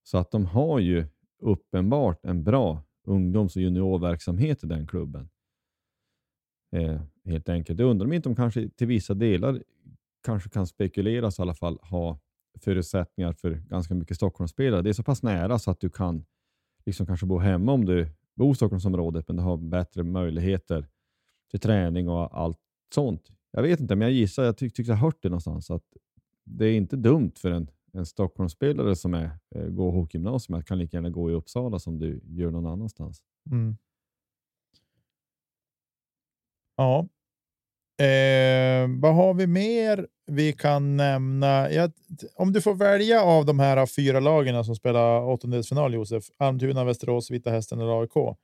Så att de har ju uppenbart en bra ungdoms och juniorverksamhet i den klubben. Eh, helt enkelt. Jag undrar om inte de kanske till vissa delar kanske kan spekuleras i alla fall ha förutsättningar för ganska mycket Stockholmsspelare. Det är så pass nära så att du kan liksom kanske bo hemma om du bor i Stockholmsområdet, men du har bättre möjligheter till träning och allt sånt. Jag vet inte, men jag gissar, jag tycker tyck jag hört det någonstans, att det är inte dumt för en, en Stockholmsspelare som är, eh, går hockeygymnasium att kan lika gärna gå i Uppsala som du gör någon annanstans. Mm. Ja. Eh, vad har vi mer vi kan nämna? Jag, om du får välja av de här fyra lagen som spelar åttondelsfinal, Josef, Almtuna, Västerås, Vita Hästen eller AIK.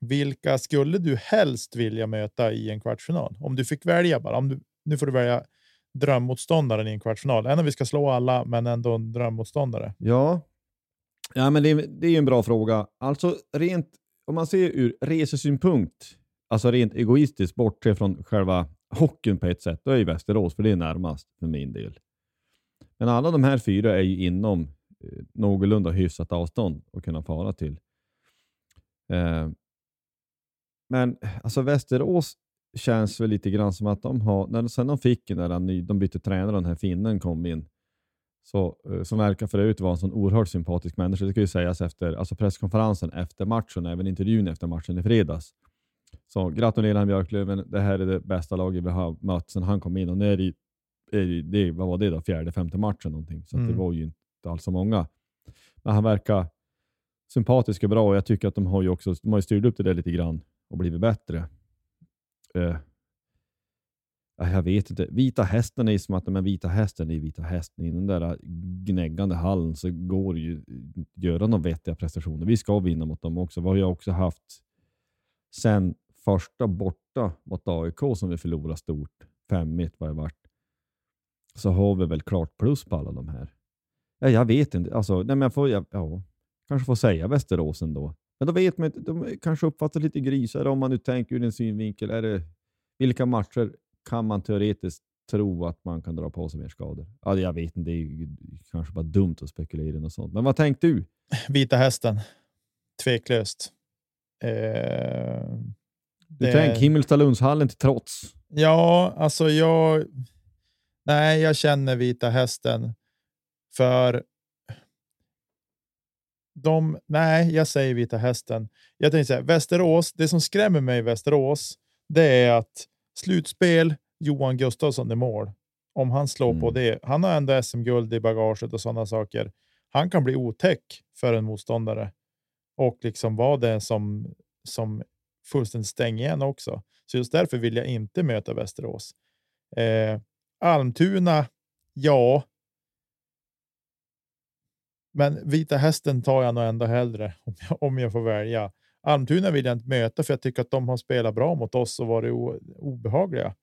Vilka skulle du helst vilja möta i en kvartsfinal? Om du fick välja bara. Om du, nu får du välja drömmotståndaren i en kvartsfinal. Även om vi ska slå alla, men ändå en drömmotståndare. Ja, ja men det, det är en bra fråga. Alltså rent om man ser ur resesynpunkt alltså rent egoistiskt, bortse från själva hockeyn på ett sätt, då är ju Västerås, för det är närmast för min del. Men alla de här fyra är ju inom eh, någorlunda hyfsat avstånd att kunna fara till. Eh, men alltså Västerås känns väl lite grann som att de har, när, sen de fick den där ny, de bytte tränare den här finnen kom in, så, eh, som verkar för övrigt vara en sån oerhört sympatisk människa. Det ska ju sägas efter alltså presskonferensen efter matchen, även intervjun efter matchen i fredags. Så gratulerar Björklöven. Det här är det bästa laget vi har mött sedan han kom in och nu är det, är det, vad var det då, fjärde, femte matchen någonting. Så mm. det var ju inte alls så många. Men han verkar sympatisk och bra och jag tycker att de har ju också de har styrt upp det där lite grann och blivit bättre. Uh, jag vet inte. Vita hästen är som att men vita hästen är vita hästen. I den där gnäggande hallen så går det ju att göra några vettiga prestationer. Vi ska vinna mot dem också. Vi har ju också haft sen första borta mot AIK som vi förlorade stort, 5-1 var det vart, så har vi väl klart plus på alla de här. Ja, jag vet inte. Alltså, nej, men jag får, ja, ja, kanske får säga Västerås ändå. Men då vet man inte. De kanske uppfattar lite grisar om man nu tänker ur en synvinkel. Är det, vilka matcher kan man teoretiskt tro att man kan dra på sig mer skador? Ja, jag vet inte. Det är kanske bara dumt att spekulera i något sånt. Men vad tänkte du? Vita hästen. Tveklöst. Eh, du det... tänker Himmelstalundshallen till trots? Ja, alltså jag... Nej, jag känner Vita Hästen för de, nej, jag säger Vita Hästen. Jag tänkte säga Västerås. Det som skrämmer mig i Västerås, det är att slutspel, Johan Gustafsson i mål om han slår på Mm. det. Han har ändå SM-guld i bagaget och sådana saker. Han kan bli otäck för en motståndare och liksom vara det som, som fullständigt stänger igen också. Så just därför vill jag inte möta Västerås. Eh, Almtuna, ja. Men Vita Hästen tar jag nog ändå hellre om jag, om jag får välja. Almtuna vill jag inte möta för jag tycker att de har spelat bra mot oss och varit o, obehagliga.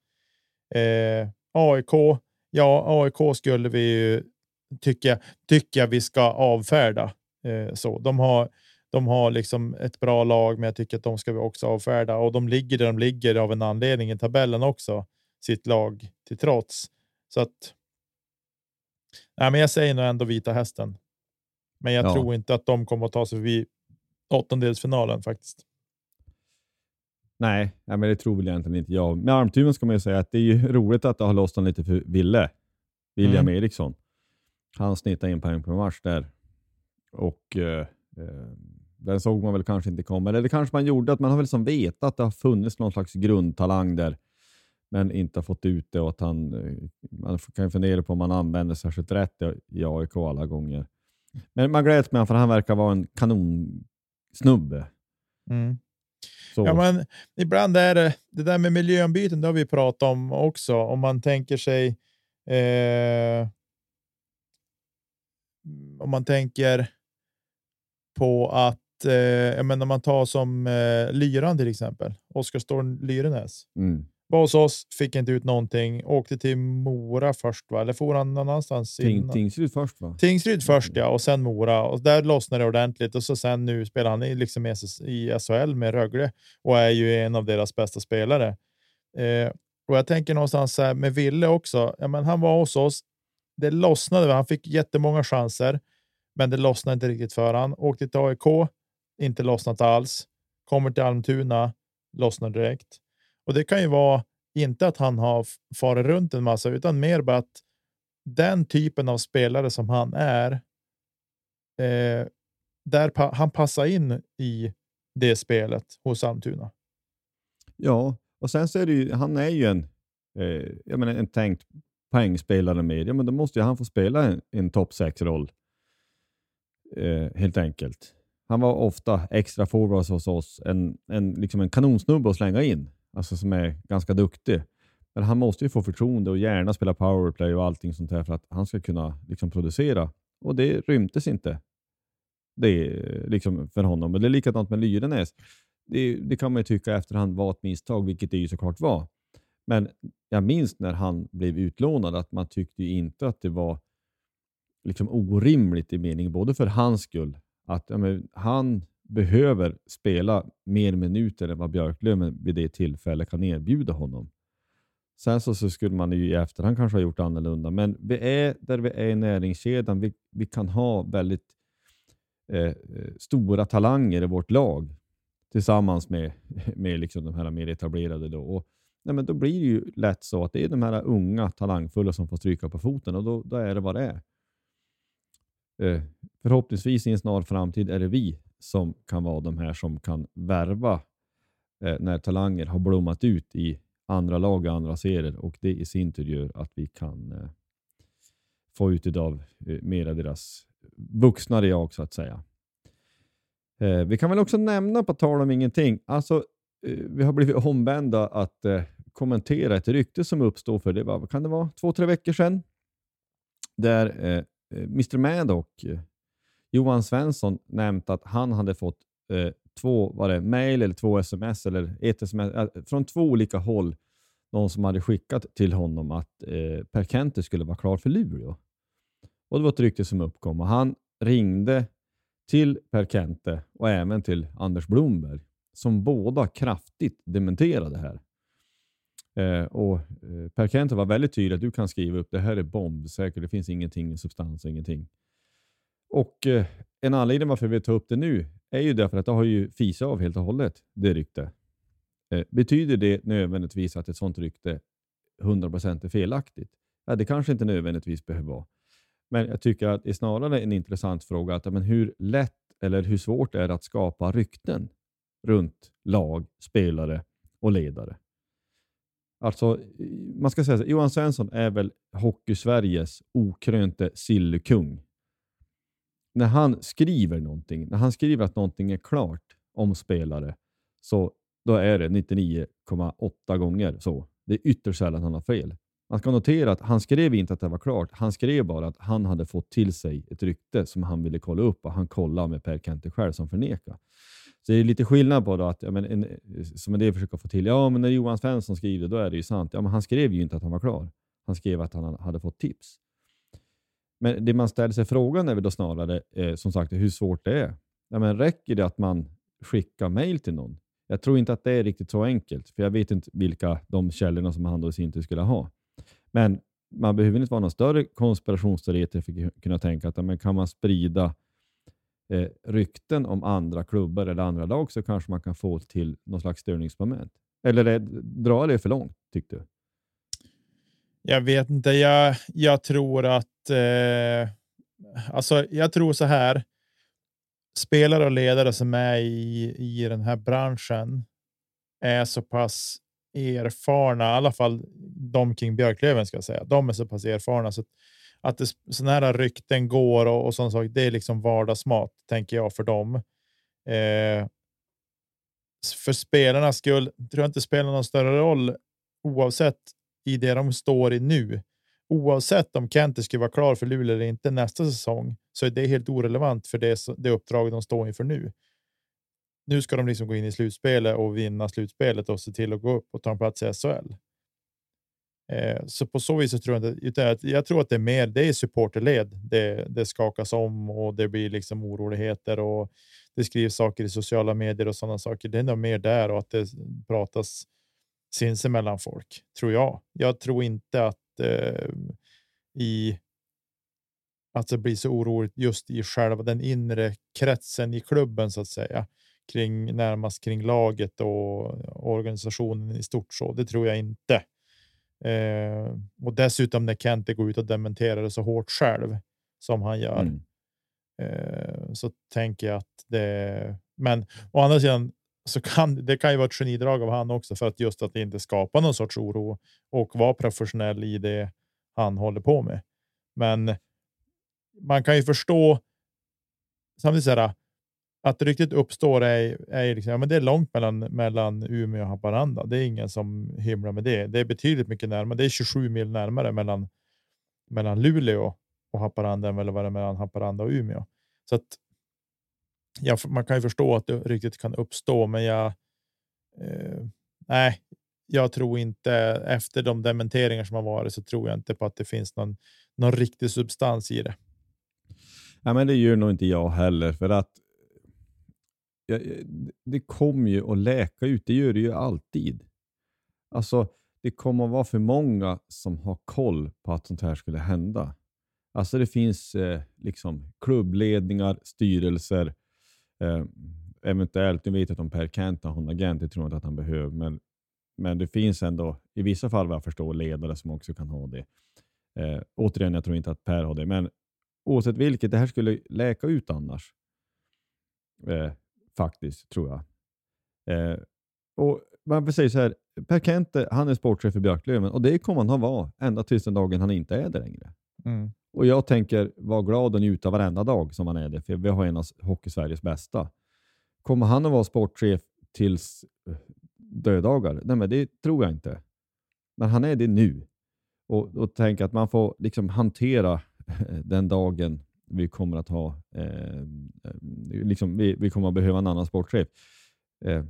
Eh, AIK, ja, AIK skulle vi ju tycka, tycka vi ska avfärda. Eh, så de har, de har liksom ett bra lag, men jag tycker att de ska vi också avfärda och de ligger där de ligger av en anledning i tabellen också, sitt lag till trots. Så att. Nej, men jag säger nog ändå Vita Hästen. Men jag Ja. tror inte att de kommer att ta sig förbi åttondelsfinalen faktiskt. Nej, men det tror väl egentligen inte jag. Med Almtuna ska man ju säga att det är roligt att det har lossnat lite för Ville. William Mm. Eriksson. Han snittade en poäng per match där. Och eh, eh, den såg man väl kanske inte komma. Eller det kanske man gjorde, att man har väl som vetat att det har funnits någon slags grundtalang där. Men inte har fått ut det och att han, eh, man kan ju fundera på om man använder särskilt rätt i AIK alla gånger. Men man gläds med honom för han verkar vara en kanonsnubbe. Mm. Så, Ja, men ibland är det det där med miljöombyten. Det har vi pratat om också. Om man tänker sig. Eh, om man tänker på att eh, jag menar, om man tar som eh, Lyran till exempel. Oskar Storm Lyrenäs mm. Var hos oss, fick inte ut någonting, åkte till Mora först, va? eller for han någon annanstans? Ting? Tingsryd först va? Tingsryd först ja, och sen Mora. Och där lossnade det ordentligt. Och så sen nu spelar han i, liksom i SHL med Rögle och är ju en av deras bästa spelare. Eh, och jag tänker någonstans så här med Ville också. Ja, men han var hos oss. Det lossnade. Han fick jättemånga chanser, men det lossnade inte riktigt för han. Åkte till AIK, inte lossnat alls. Kommer till Almtuna, lossnar direkt. Och det kan ju vara inte att han har farit runt en massa, utan mer bara att den typen av spelare som han är, eh, där pa han passar in i det spelet hos Almtuna. Ja, och sen så är det ju, han är ju en, eh, jag menar, en tänkt poängspelare med. Ja, men då måste ju han få spela en, en topp 6-roll. Eh, helt enkelt. Han var ofta extra forward hos oss, en, en, liksom en kanonsnubbe att slänga in, alltså som är ganska duktig. Men han måste ju få förtroende och gärna spela powerplay och allting sånt där för att han ska kunna liksom producera. Och det rymtes inte det är liksom för honom. Men det är likadant med Lyrenäs. Det, det kan man ju tycka efterhand var ett misstag, vilket det ju såklart var. Men jag minns när han blev utlånad att man tyckte ju inte att det var liksom orimligt i mening, både för hans skull, att ja, men, han behöver spela mer minuter än vad Björklöven vid det tillfället kan erbjuda honom. Sen så, så skulle man ju i efterhand kanske ha gjort annorlunda, men vi är där vi är i näringskedjan. Vi, vi kan ha väldigt eh, stora talanger i vårt lag tillsammans med, med liksom de här mer etablerade. Då. Och, nej, men då blir det ju lätt så att det är de här unga talangfulla som får stryka på foten och då, då är det vad det är. Eh, förhoppningsvis i en snar framtid är det vi som kan vara de här som kan värva eh, när talanger har blommat ut i andra lag och andra serier och det i sin tur gör att vi kan eh, få ut av eh, mera deras vuxnare jag så att säga. Eh, vi kan väl också nämna på tal om ingenting, alltså eh, vi har blivit ombända att eh, kommentera ett rykte som uppstod för det var, vad kan det vara, två, tre veckor sedan. Där eh, eh Mr Maddock, eh, Johan Svensson, nämnt att han hade fått eh, två var det, mail eller två sms eller ett sms eh, från två olika håll. Någon som hade skickat till honom att eh, Per Kente skulle vara klar för Luleå. Och Det var ett rykte som uppkom och han ringde till Per Kente och även till Anders Blomberg som båda kraftigt dementerade det här. Eh, och eh, Per Kente var väldigt tydlig att du kan skriva upp det här är bombsäkert, det finns ingenting, i substans, ingenting. Och eh, en anledning varför vi tar upp det nu är ju därför att det har ju fisat av helt och hållet, det rykte. Eh, betyder det nödvändigtvis att ett sånt rykte 100% är felaktigt? Ja, det kanske inte nödvändigtvis behöver vara. Men jag tycker att det är snarare en intressant fråga att men hur lätt eller hur svårt är det att skapa rykten runt lag, spelare och ledare? Alltså, man ska säga så, Johan Svensson är väl Hockey-Sveriges okrönte sillkung. När han skriver någonting, när han skriver att någonting är klart om spelare, så då är det 99,8 gånger så. Det är ytterst sällan han har fel. Man ska notera att han skrev inte att det var klart. Han skrev bara att han hade fått till sig ett rykte som han ville kolla upp och han kollade med Per Kente själv som förnekade. Så det är lite skillnad på då att, ja, men en, som en del försöker få till, ja men när Johan Svensson skriver då är det ju sant. Ja, men han skrev ju inte att han var klar. Han skrev att han hade fått tips. Men det man ställer sig frågan är väl då snarare, eh, som sagt, hur svårt det är. Ja, men räcker det att man skickar mail till någon? Jag tror inte att det är riktigt så enkelt, för jag vet inte vilka de källorna som han då i sin tur skulle ha. Men man behöver inte vara någon större konspirationsteoretiker för att kunna tänka att men kan man sprida eh, rykten om andra klubbar eller andra lag så kanske man kan få till någon slags störningsmoment. Eller det, drar det för långt, tyckte du? Jag vet inte. Jag, jag tror att... Eh, alltså, jag tror så här. Spelare och ledare som är i, i den här branschen är så pass erfarna, i alla fall de kring Björklöven ska jag säga. De är så pass erfarna så att, att det, sådana här rykten går och, och sånt sak, det är liksom vardagsmat tänker jag för dem. Eh, för spelarnas skull tror jag inte spelar någon större roll oavsett i det de står i nu. Oavsett om Kente skulle vara klar för Luleå eller inte nästa säsong så är det helt orelevant för det, det uppdrag de står inför nu nu ska de liksom gå in i slutspelet och vinna slutspelet och se till att gå upp och ta en plats i SHL. Eh, så på så vis så tror jag inte, jag tror att det är mer, det är supporterled. Det, det skakas om och det blir liksom oroligheter och det skrivs saker i sociala medier och sådana saker. Det är nog mer där och att det pratas sinsemellan folk, tror jag. Jag tror inte att eh, i att det blir så oroligt just i själva den inre kretsen i klubben så att säga kring närmast kring laget och organisationen i stort. Så det tror jag inte. Eh, och dessutom när Kente går ut och dementerar det så hårt själv som han gör. Mm. Eh, så tänker jag att det. Men å andra sidan så kan det kan ju vara ett genidrag av han också för att just att inte skapa någon sorts oro och vara professionell i det han håller på med. Men man kan ju förstå. Samtidigt så här, att ryktet uppstår är, är liksom, ja, men det är långt mellan, mellan Umeå och Haparanda. Det är ingen som hymlar med det. Det är betydligt mycket närmare. Det är 27 mil närmare mellan, mellan Luleå och Haparanda än vad det är mellan Haparanda och Umeå. Så att, ja, man kan ju förstå att det riktigt kan uppstå, men jag. Eh, nej, jag tror inte efter de dementeringar som har varit så tror jag inte på att det finns någon, någon riktig substans i det. Ja, men det gör nog inte jag heller, för att eh, det kommer ju att läka ut. Det gör det ju alltid. Alltså, det kommer att vara för många som har koll på att sånt här skulle hända. Alltså det finns eh, liksom klubbledningar, styrelser, eh, eventuellt, nu vet jag inte om Per Kent har en agent, det tror jag inte att han behöver, men, men det finns ändå, i vissa fall vad jag förstår, ledare som också kan ha det. Eh, återigen, jag tror inte att Per har det, men oavsett vilket, det här skulle läka ut annars. Eh, faktiskt, tror jag. Eh, och man säger så här, Per Kente, eh, han är sportchef i Björklöven och det kommer han att vara ända tills den dagen han inte är det längre. Mm. Och jag tänker vara glad och njuta varenda dag som han är det, för vi har en av Hockey-Sveriges bästa. Kommer han att vara sportchef tills eh, dödagar? Nej, men det tror jag inte. Men han är det nu. Och, och tänk att man får liksom hantera eh, den dagen vi kommer att ha eh, eh, liksom, vi, vi, kommer att behöva en annan sportchef. Eh,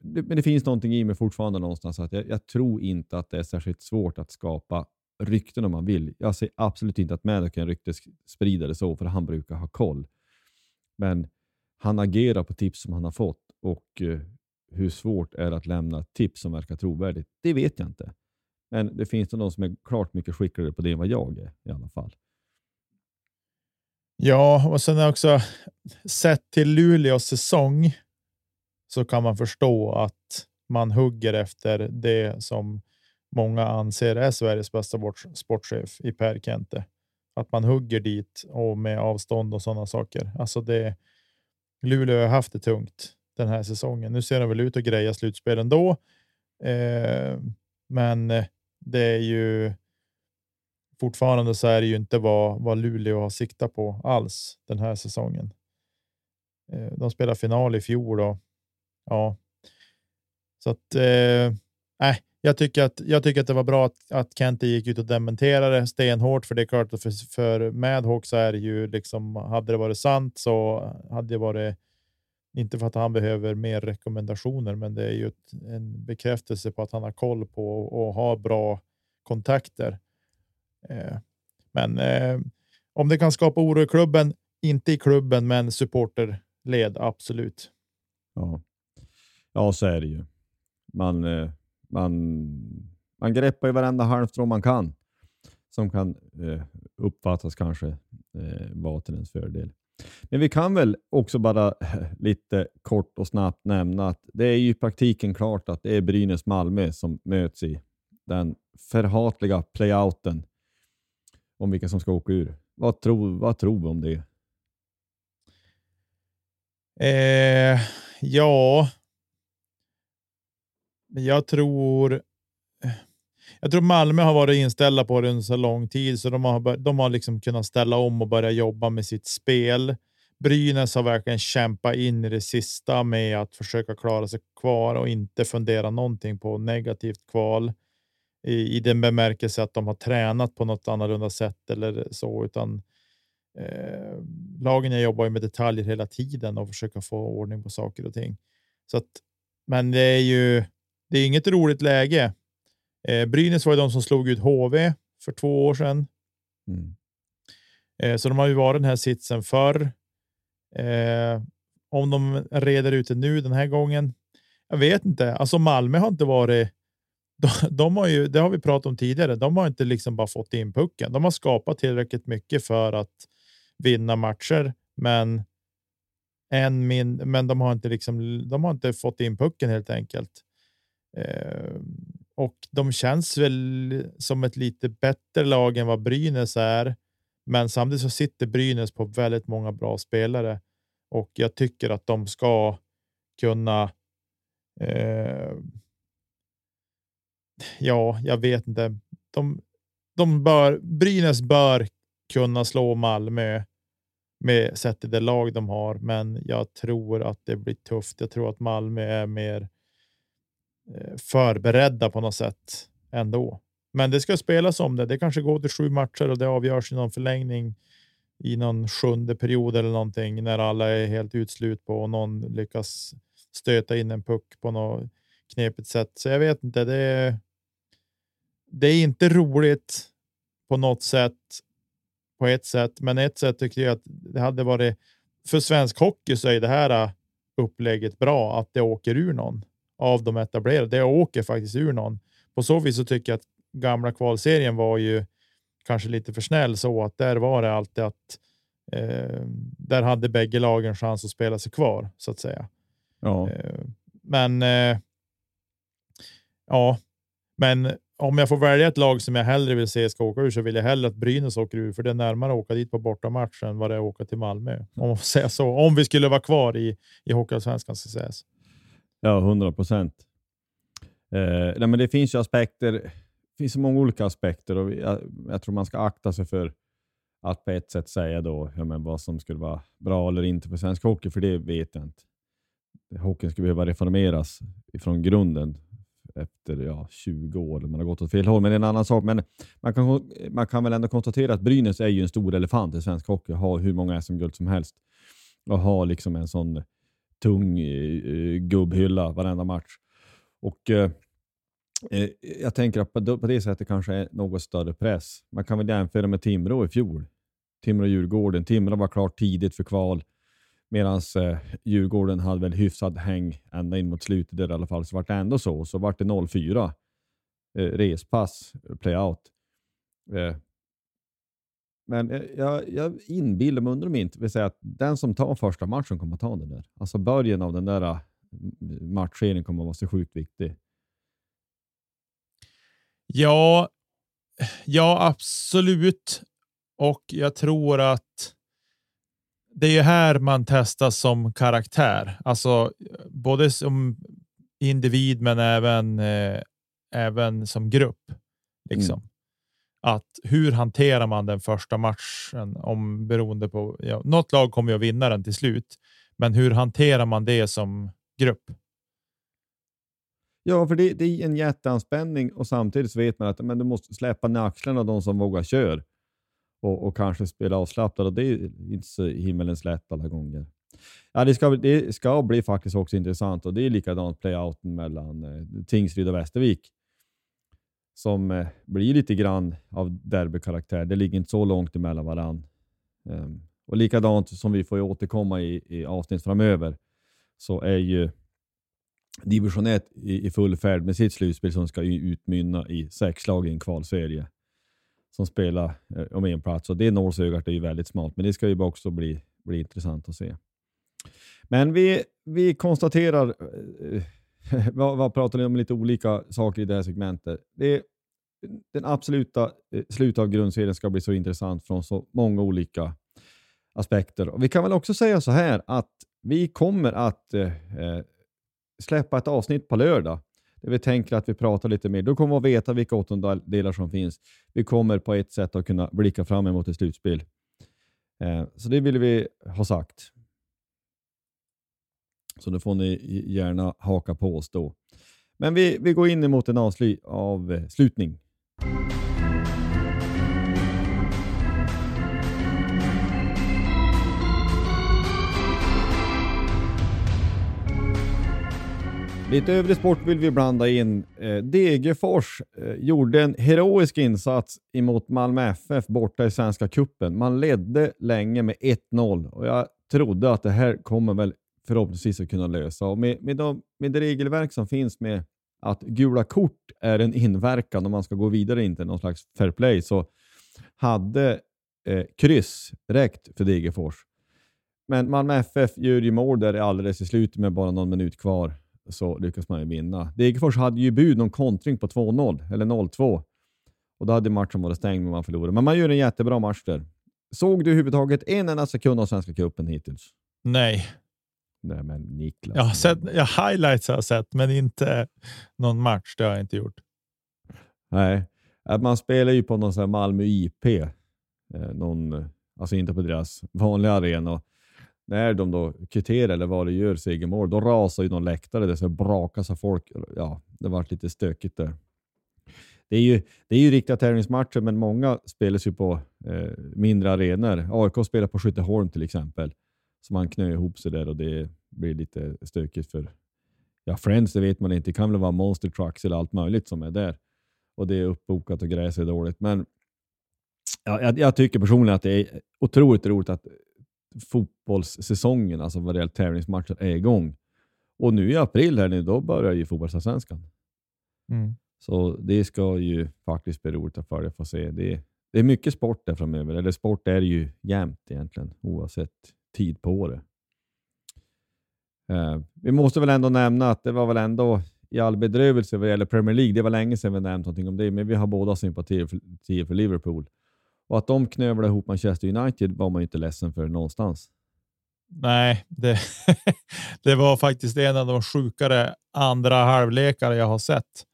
det, men det finns någonting i mig fortfarande någonstans att jag, jag, tror inte att det är särskilt svårt att skapa rykten om man vill. Jag ser absolut inte att Maddock är en ryktesspridare så, för han brukar ha koll. Men han agerar på tips som han har fått och eh, hur svårt är det att lämna tips som verkar trovärdigt? Det vet jag inte. Men det finns någon som är klart mycket skickligare på det än vad jag är i alla fall. Ja, och sen också sett till Luleås säsong så kan man förstå att man hugger efter det som många anser är Sveriges bästa sportchef i Per Kente. Att man hugger dit och med avstånd och sådana saker. Alltså det. Luleå har haft det tungt den här säsongen. Nu ser de väl ut att greja slutspel ändå. Eh, Men eh, det är ju fortfarande så är det ju inte vad, vad Luleå har siktat på alls den här säsongen. Eh, de spelade final i fjol och ja, så att eh, nej, jag tycker att jag tycker att det var bra att, att Kente gick ut och dementerade stenhårt, för det är klart att för, för Madhawk så är det ju liksom, hade det varit sant så hade det varit inte för att han behöver mer rekommendationer, men det är ju ett, en bekräftelse på att han har koll på och har bra kontakter. Eh, men eh, om det kan skapa oro i klubben, inte i klubben, men supporterled, absolut. Ja. ja, så är det ju. Man, eh, man, man greppar ju varenda halmstrå man kan som kan eh, uppfattas kanske eh, vara till ens fördel. Men vi kan väl också bara lite kort och snabbt nämna att det är ju i praktiken klart att det är Brynäs-Malmö som möts i den förhatliga playouten om vilka som ska åka ur. Vad tror, vad tror vi om det? Eh, ja, jag tror. Eh, jag tror Malmö har varit inställda på det under så lång tid så de har, de har liksom kunnat ställa om och börja jobba med sitt spel. Brynäs har verkligen kämpat in i det sista med att försöka klara sig kvar och inte fundera någonting på negativt kval i, i den bemärkelse att de har tränat på något annorlunda sätt eller så, utan eh, lagen jobbar med detaljer hela tiden och försöka få ordning på saker och ting. Så att, men det är ju det är inget roligt läge. Eh, Brynäs var ju de som slog ut HV för två år sedan. Mm. Eh, så de har ju varit den här sitsen förr. Eh, om de reder ut det nu den här gången. Jag vet inte. Alltså Malmö har inte varit. De, de, har ju, det har vi pratat om tidigare. De har inte liksom bara fått in pucken. De har skapat tillräckligt mycket för att vinna matcher, men en min, men de har inte liksom. De har inte fått in pucken helt enkelt. Eh, och de känns väl som ett lite bättre lag än vad Brynäs är. Men samtidigt så sitter Brynäs på väldigt många bra spelare och jag tycker att de ska kunna. Eh, ja, jag vet inte. De, de bör, Brynäs bör kunna slå Malmö med sett i det lag de har, men jag tror att det blir tufft. Jag tror att Malmö är mer Eh, Eh, förberedda på något sätt ändå. Men det ska spelas om det. Det kanske går till sju matcher och det avgörs i någon förlängning i någon sjunde period eller någonting när alla är helt utslut på och någon lyckas stöta in en puck på något knepigt sätt. Så jag vet inte. Det är, det är inte roligt på något sätt. På ett sätt, men ett sätt tycker jag att det hade varit för svensk hockey så är det här äh, upplägget bra att det åker ur någon av de etablerade. Det åker faktiskt ur någon. På så vis så tycker jag att gamla kvalserien var ju kanske lite för snäll så att där var det alltid att eh, där hade bägge lagen chans att spela sig kvar så att säga. Ja. Eh, men eh, ja, men om jag får välja ett lag som jag hellre vill se ska åka ur så vill jag hellre att Brynäs åker ur, för det är närmare att åka dit på bortamatch än vad det är att åka till Malmö. Om man säga så. Om vi skulle vara kvar i, i Hockeyallsvenskan ska sägas. Ja, hundra procent. Eh, det finns ju aspekter. Det finns så många olika aspekter och jag, jag, tror man ska akta sig för att på ett sätt säga då, ja, men vad som skulle vara bra eller inte för svensk hockey, för det vet jag inte. Hockeyn skulle behöva reformeras från grunden efter ja, 20 år. Man har gått åt fel håll, men det är en annan sak. Men man kan, man kan väl ändå konstatera att Brynäs är ju en stor elefant i svensk hockey. Har hur många SM-guld som helst och har liksom en sån tung eh, eh, gubbhylla varenda match. Och eh, eh, Jag tänker att på, på det sättet kanske är något större press. Man kan väl jämföra med Timrå i fjol. Timrå-Djurgården. Timrå var klart tidigt för kval medan eh, Djurgården hade väl hyfsad häng ända in mot slutet där i alla fall. Så vart det ändå så. Så vart det 0-4 eh, respass, eh, playout. Eh, men jag, jag inbillar mig, undrar om inte, vill säga att den som tar första matchen kommer att ta den där. Alltså början av den där äh, matchserien kommer att vara så sjukt viktig. Ja, ja absolut. Och jag tror att det är ju här man testas som karaktär, alltså både som individ, men även eh, även som grupp. Liksom. Mm. Att hur hanterar man den första matchen om beroende på ja, något lag kommer ju att vinna den till slut, men hur hanterar man det som grupp? Ja, för det, det är en jätteanspänning och samtidigt så vet man att men du måste släppa ner axlarna de som vågar köra och, och kanske spela avslappnat och det är inte så himmelens lätt alla gånger. Ja, det, ska, det ska bli faktiskt också intressant och det är likadant playouten mellan eh, Tingsryd och Västervik som eh, blir lite grann av derbykaraktär. Det ligger inte så långt emellan varann. Um, och likadant som vi får återkomma i, i avsnitt framöver så är ju division 1 i, i full färd med sitt slutspel som ska utmynna i sex lag i en kvalserie som spelar eh, om en plats. Och det nålsögat är ju väldigt smalt, men det ska ju också bli, bli intressant att se. Men vi, vi konstaterar, eh, vad, vad pratar ni om lite olika saker i det här segmentet. Det, den absoluta eh, slutet av grundserien ska bli så intressant från så många olika aspekter. Och vi kan väl också säga så här att vi kommer att eh, eh, släppa ett avsnitt på lördag där vi tänker att vi pratar lite mer. Då kommer vi att veta vilka åttondelar som finns. Vi kommer på ett sätt att kunna blicka fram emot ett slutspel. Eh, så det vill vi ha sagt. Så då får ni gärna haka på oss då. Men vi, vi går in emot en avslutning. Lite övrig sport vill vi blanda in. Eh, Degerfors eh, gjorde en heroisk insats emot Malmö FF borta i Svenska Kuppen. Man ledde länge med 1-0 och jag trodde att det här kommer väl förhoppningsvis att kunna lösa. Och med, med, de, med det regelverk som finns med att gula kort är en inverkan om man ska gå vidare, inte någon slags fair play, så hade eh, kryss räckt för Degerfors. Men Malmö FF gör ju mål där alldeles i slutet med bara någon minut kvar så lyckas man ju vinna. Degerfors hade ju bud någon kontring på 2-0 eller 0-2 och då hade matchen varit stängd men man förlorade. Men man gör en jättebra match där. Såg du överhuvudtaget en enda sekund av Svenska cupen hittills? Nej. Nej, men Niklas. Jag har sett, jag highlights har jag sett, men inte någon match. Det har jag inte gjort. Nej, man spelar ju på någon sån Malmö IP. Eh, någon, alltså inte på deras vanliga arena när de då kvitterar eller vad det gör segermål, då rasar ju någon läktare där så brakas av folk. Ja, det varit lite stökigt där. Det är ju, det är ju riktiga tävlingsmatcher, men många spelas ju på eh, mindre arenor. AIK spelar på Skytteholm till exempel, så man knö ihop sig där och det blir lite stökigt för ja, Friends, det vet man inte. Det kan väl vara Monster Trucks eller allt möjligt som är där och det är uppbokat och gräset är dåligt. Men ja, jag, jag tycker personligen att det är otroligt roligt att fotbollssäsongen, alltså vad det gäller tävlingsmatcher, är igång. Och nu i april här nu, då börjar ju fotbollsallsvenskan. Mm. Så det ska ju faktiskt bli roligt att följa och se. Det, det är mycket sport där framöver. Eller sport är ju jämt egentligen, oavsett tid på året. Eh, vi måste väl ändå nämna att det var väl ändå i all bedrövelse vad gäller Premier League. Det var länge sedan vi nämnt någonting om det, men vi har båda sympatier för, för Liverpool. Och att de knövlade ihop Manchester United var man ju inte ledsen för någonstans. Nej, det, det var faktiskt en av de sjukare andra halvlekar jag har sett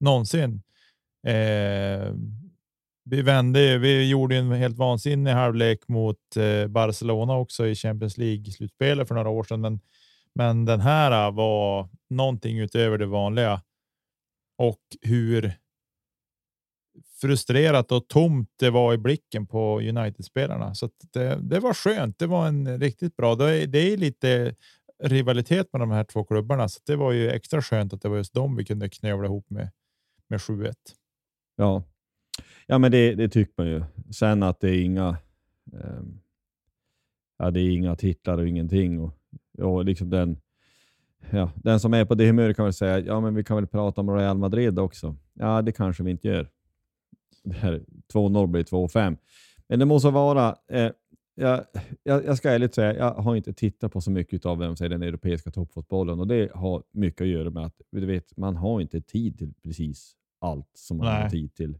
någonsin. Eh, vi vände, vi gjorde en helt vansinnig halvlek mot eh, Barcelona också i Champions League slutspelet för några år sedan, men, men den här var någonting utöver det vanliga och hur frustrerat och tomt det var i blicken på United-spelarna. Så det, det, var skönt. Det var en riktigt bra. Det är, det är lite rivalitet med de här två klubbarna, så det var ju extra skönt att det var just dem vi kunde knövla ihop med, med 7-1. Ja, ja men det, det tycker man ju. Sen att det är inga um, ja, det är inga titlar och ingenting. Och, och liksom den, ja, den som är på det humöret kan väl säga ja men vi kan väl prata om Real Madrid också. Ja, det kanske vi inte gör. 2-0 blir 2-5. Men det måste vara... Eh, jag, jag, jag, ska ärligt säga, jag har inte tittat på så mycket av vem säger, den europeiska toppfotbollen och det har mycket att göra med att du vet, man har inte tid till precis allt som man Nej. har tid till.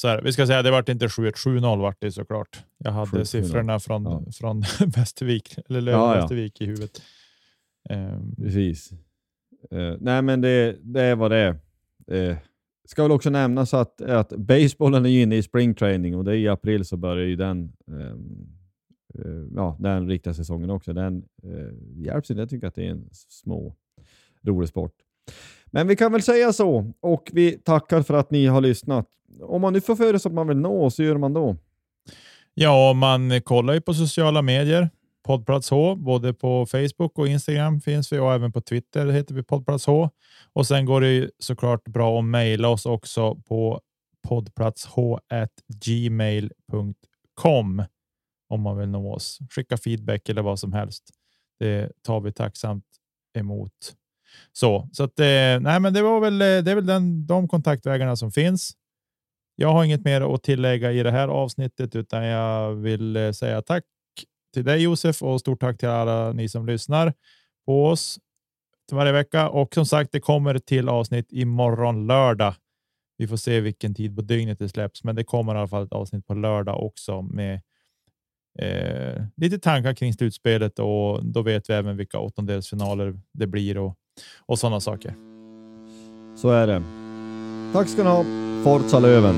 Så här, vi ska säga, det vart inte 7-1, 7-0 vart det såklart. Jag hade 7 siffrorna från, ja. från Västervik, eller ja, ja. Västervik i huvudet. Um. Precis. Uh, nej, men det, det är vad det är. Uh, ska väl också nämnas att, att basebollen är inne i spring training och det är i april så börjar ju den, um, uh, ja, den riktiga säsongen också. Den uh, hjälps inte. Jag tycker att det är en små rolig sport. Men vi kan väl säga så och vi tackar för att ni har lyssnat. Om man nu får för sig att man vill nå så hur gör man då? Ja, man kollar ju på sociala medier. Poddplats H, både på Facebook och Instagram finns vi och även på Twitter heter vi Poddplats H. Och sen går det såklart bra att mejla oss också på poddplatsh@gmail.com om man vill nå oss. Skicka feedback eller vad som helst. Det tar vi tacksamt emot. Så, så att, eh, nej, men det var väl, eh, det är väl den, de kontaktvägarna som finns. Jag har inget mer att tillägga i det här avsnittet, utan jag vill eh, säga tack till dig Josef och stort tack till alla ni som lyssnar på oss varje vecka. Och som sagt, det kommer till avsnitt imorgon lördag. Vi får se vilken tid på dygnet det släpps, men det kommer i alla fall ett avsnitt på lördag också med eh, lite tankar kring slutspelet och då vet vi även vilka åttondelsfinaler det blir och, och sådana saker. Så är det. Tack ska ni ha. Forza Löven!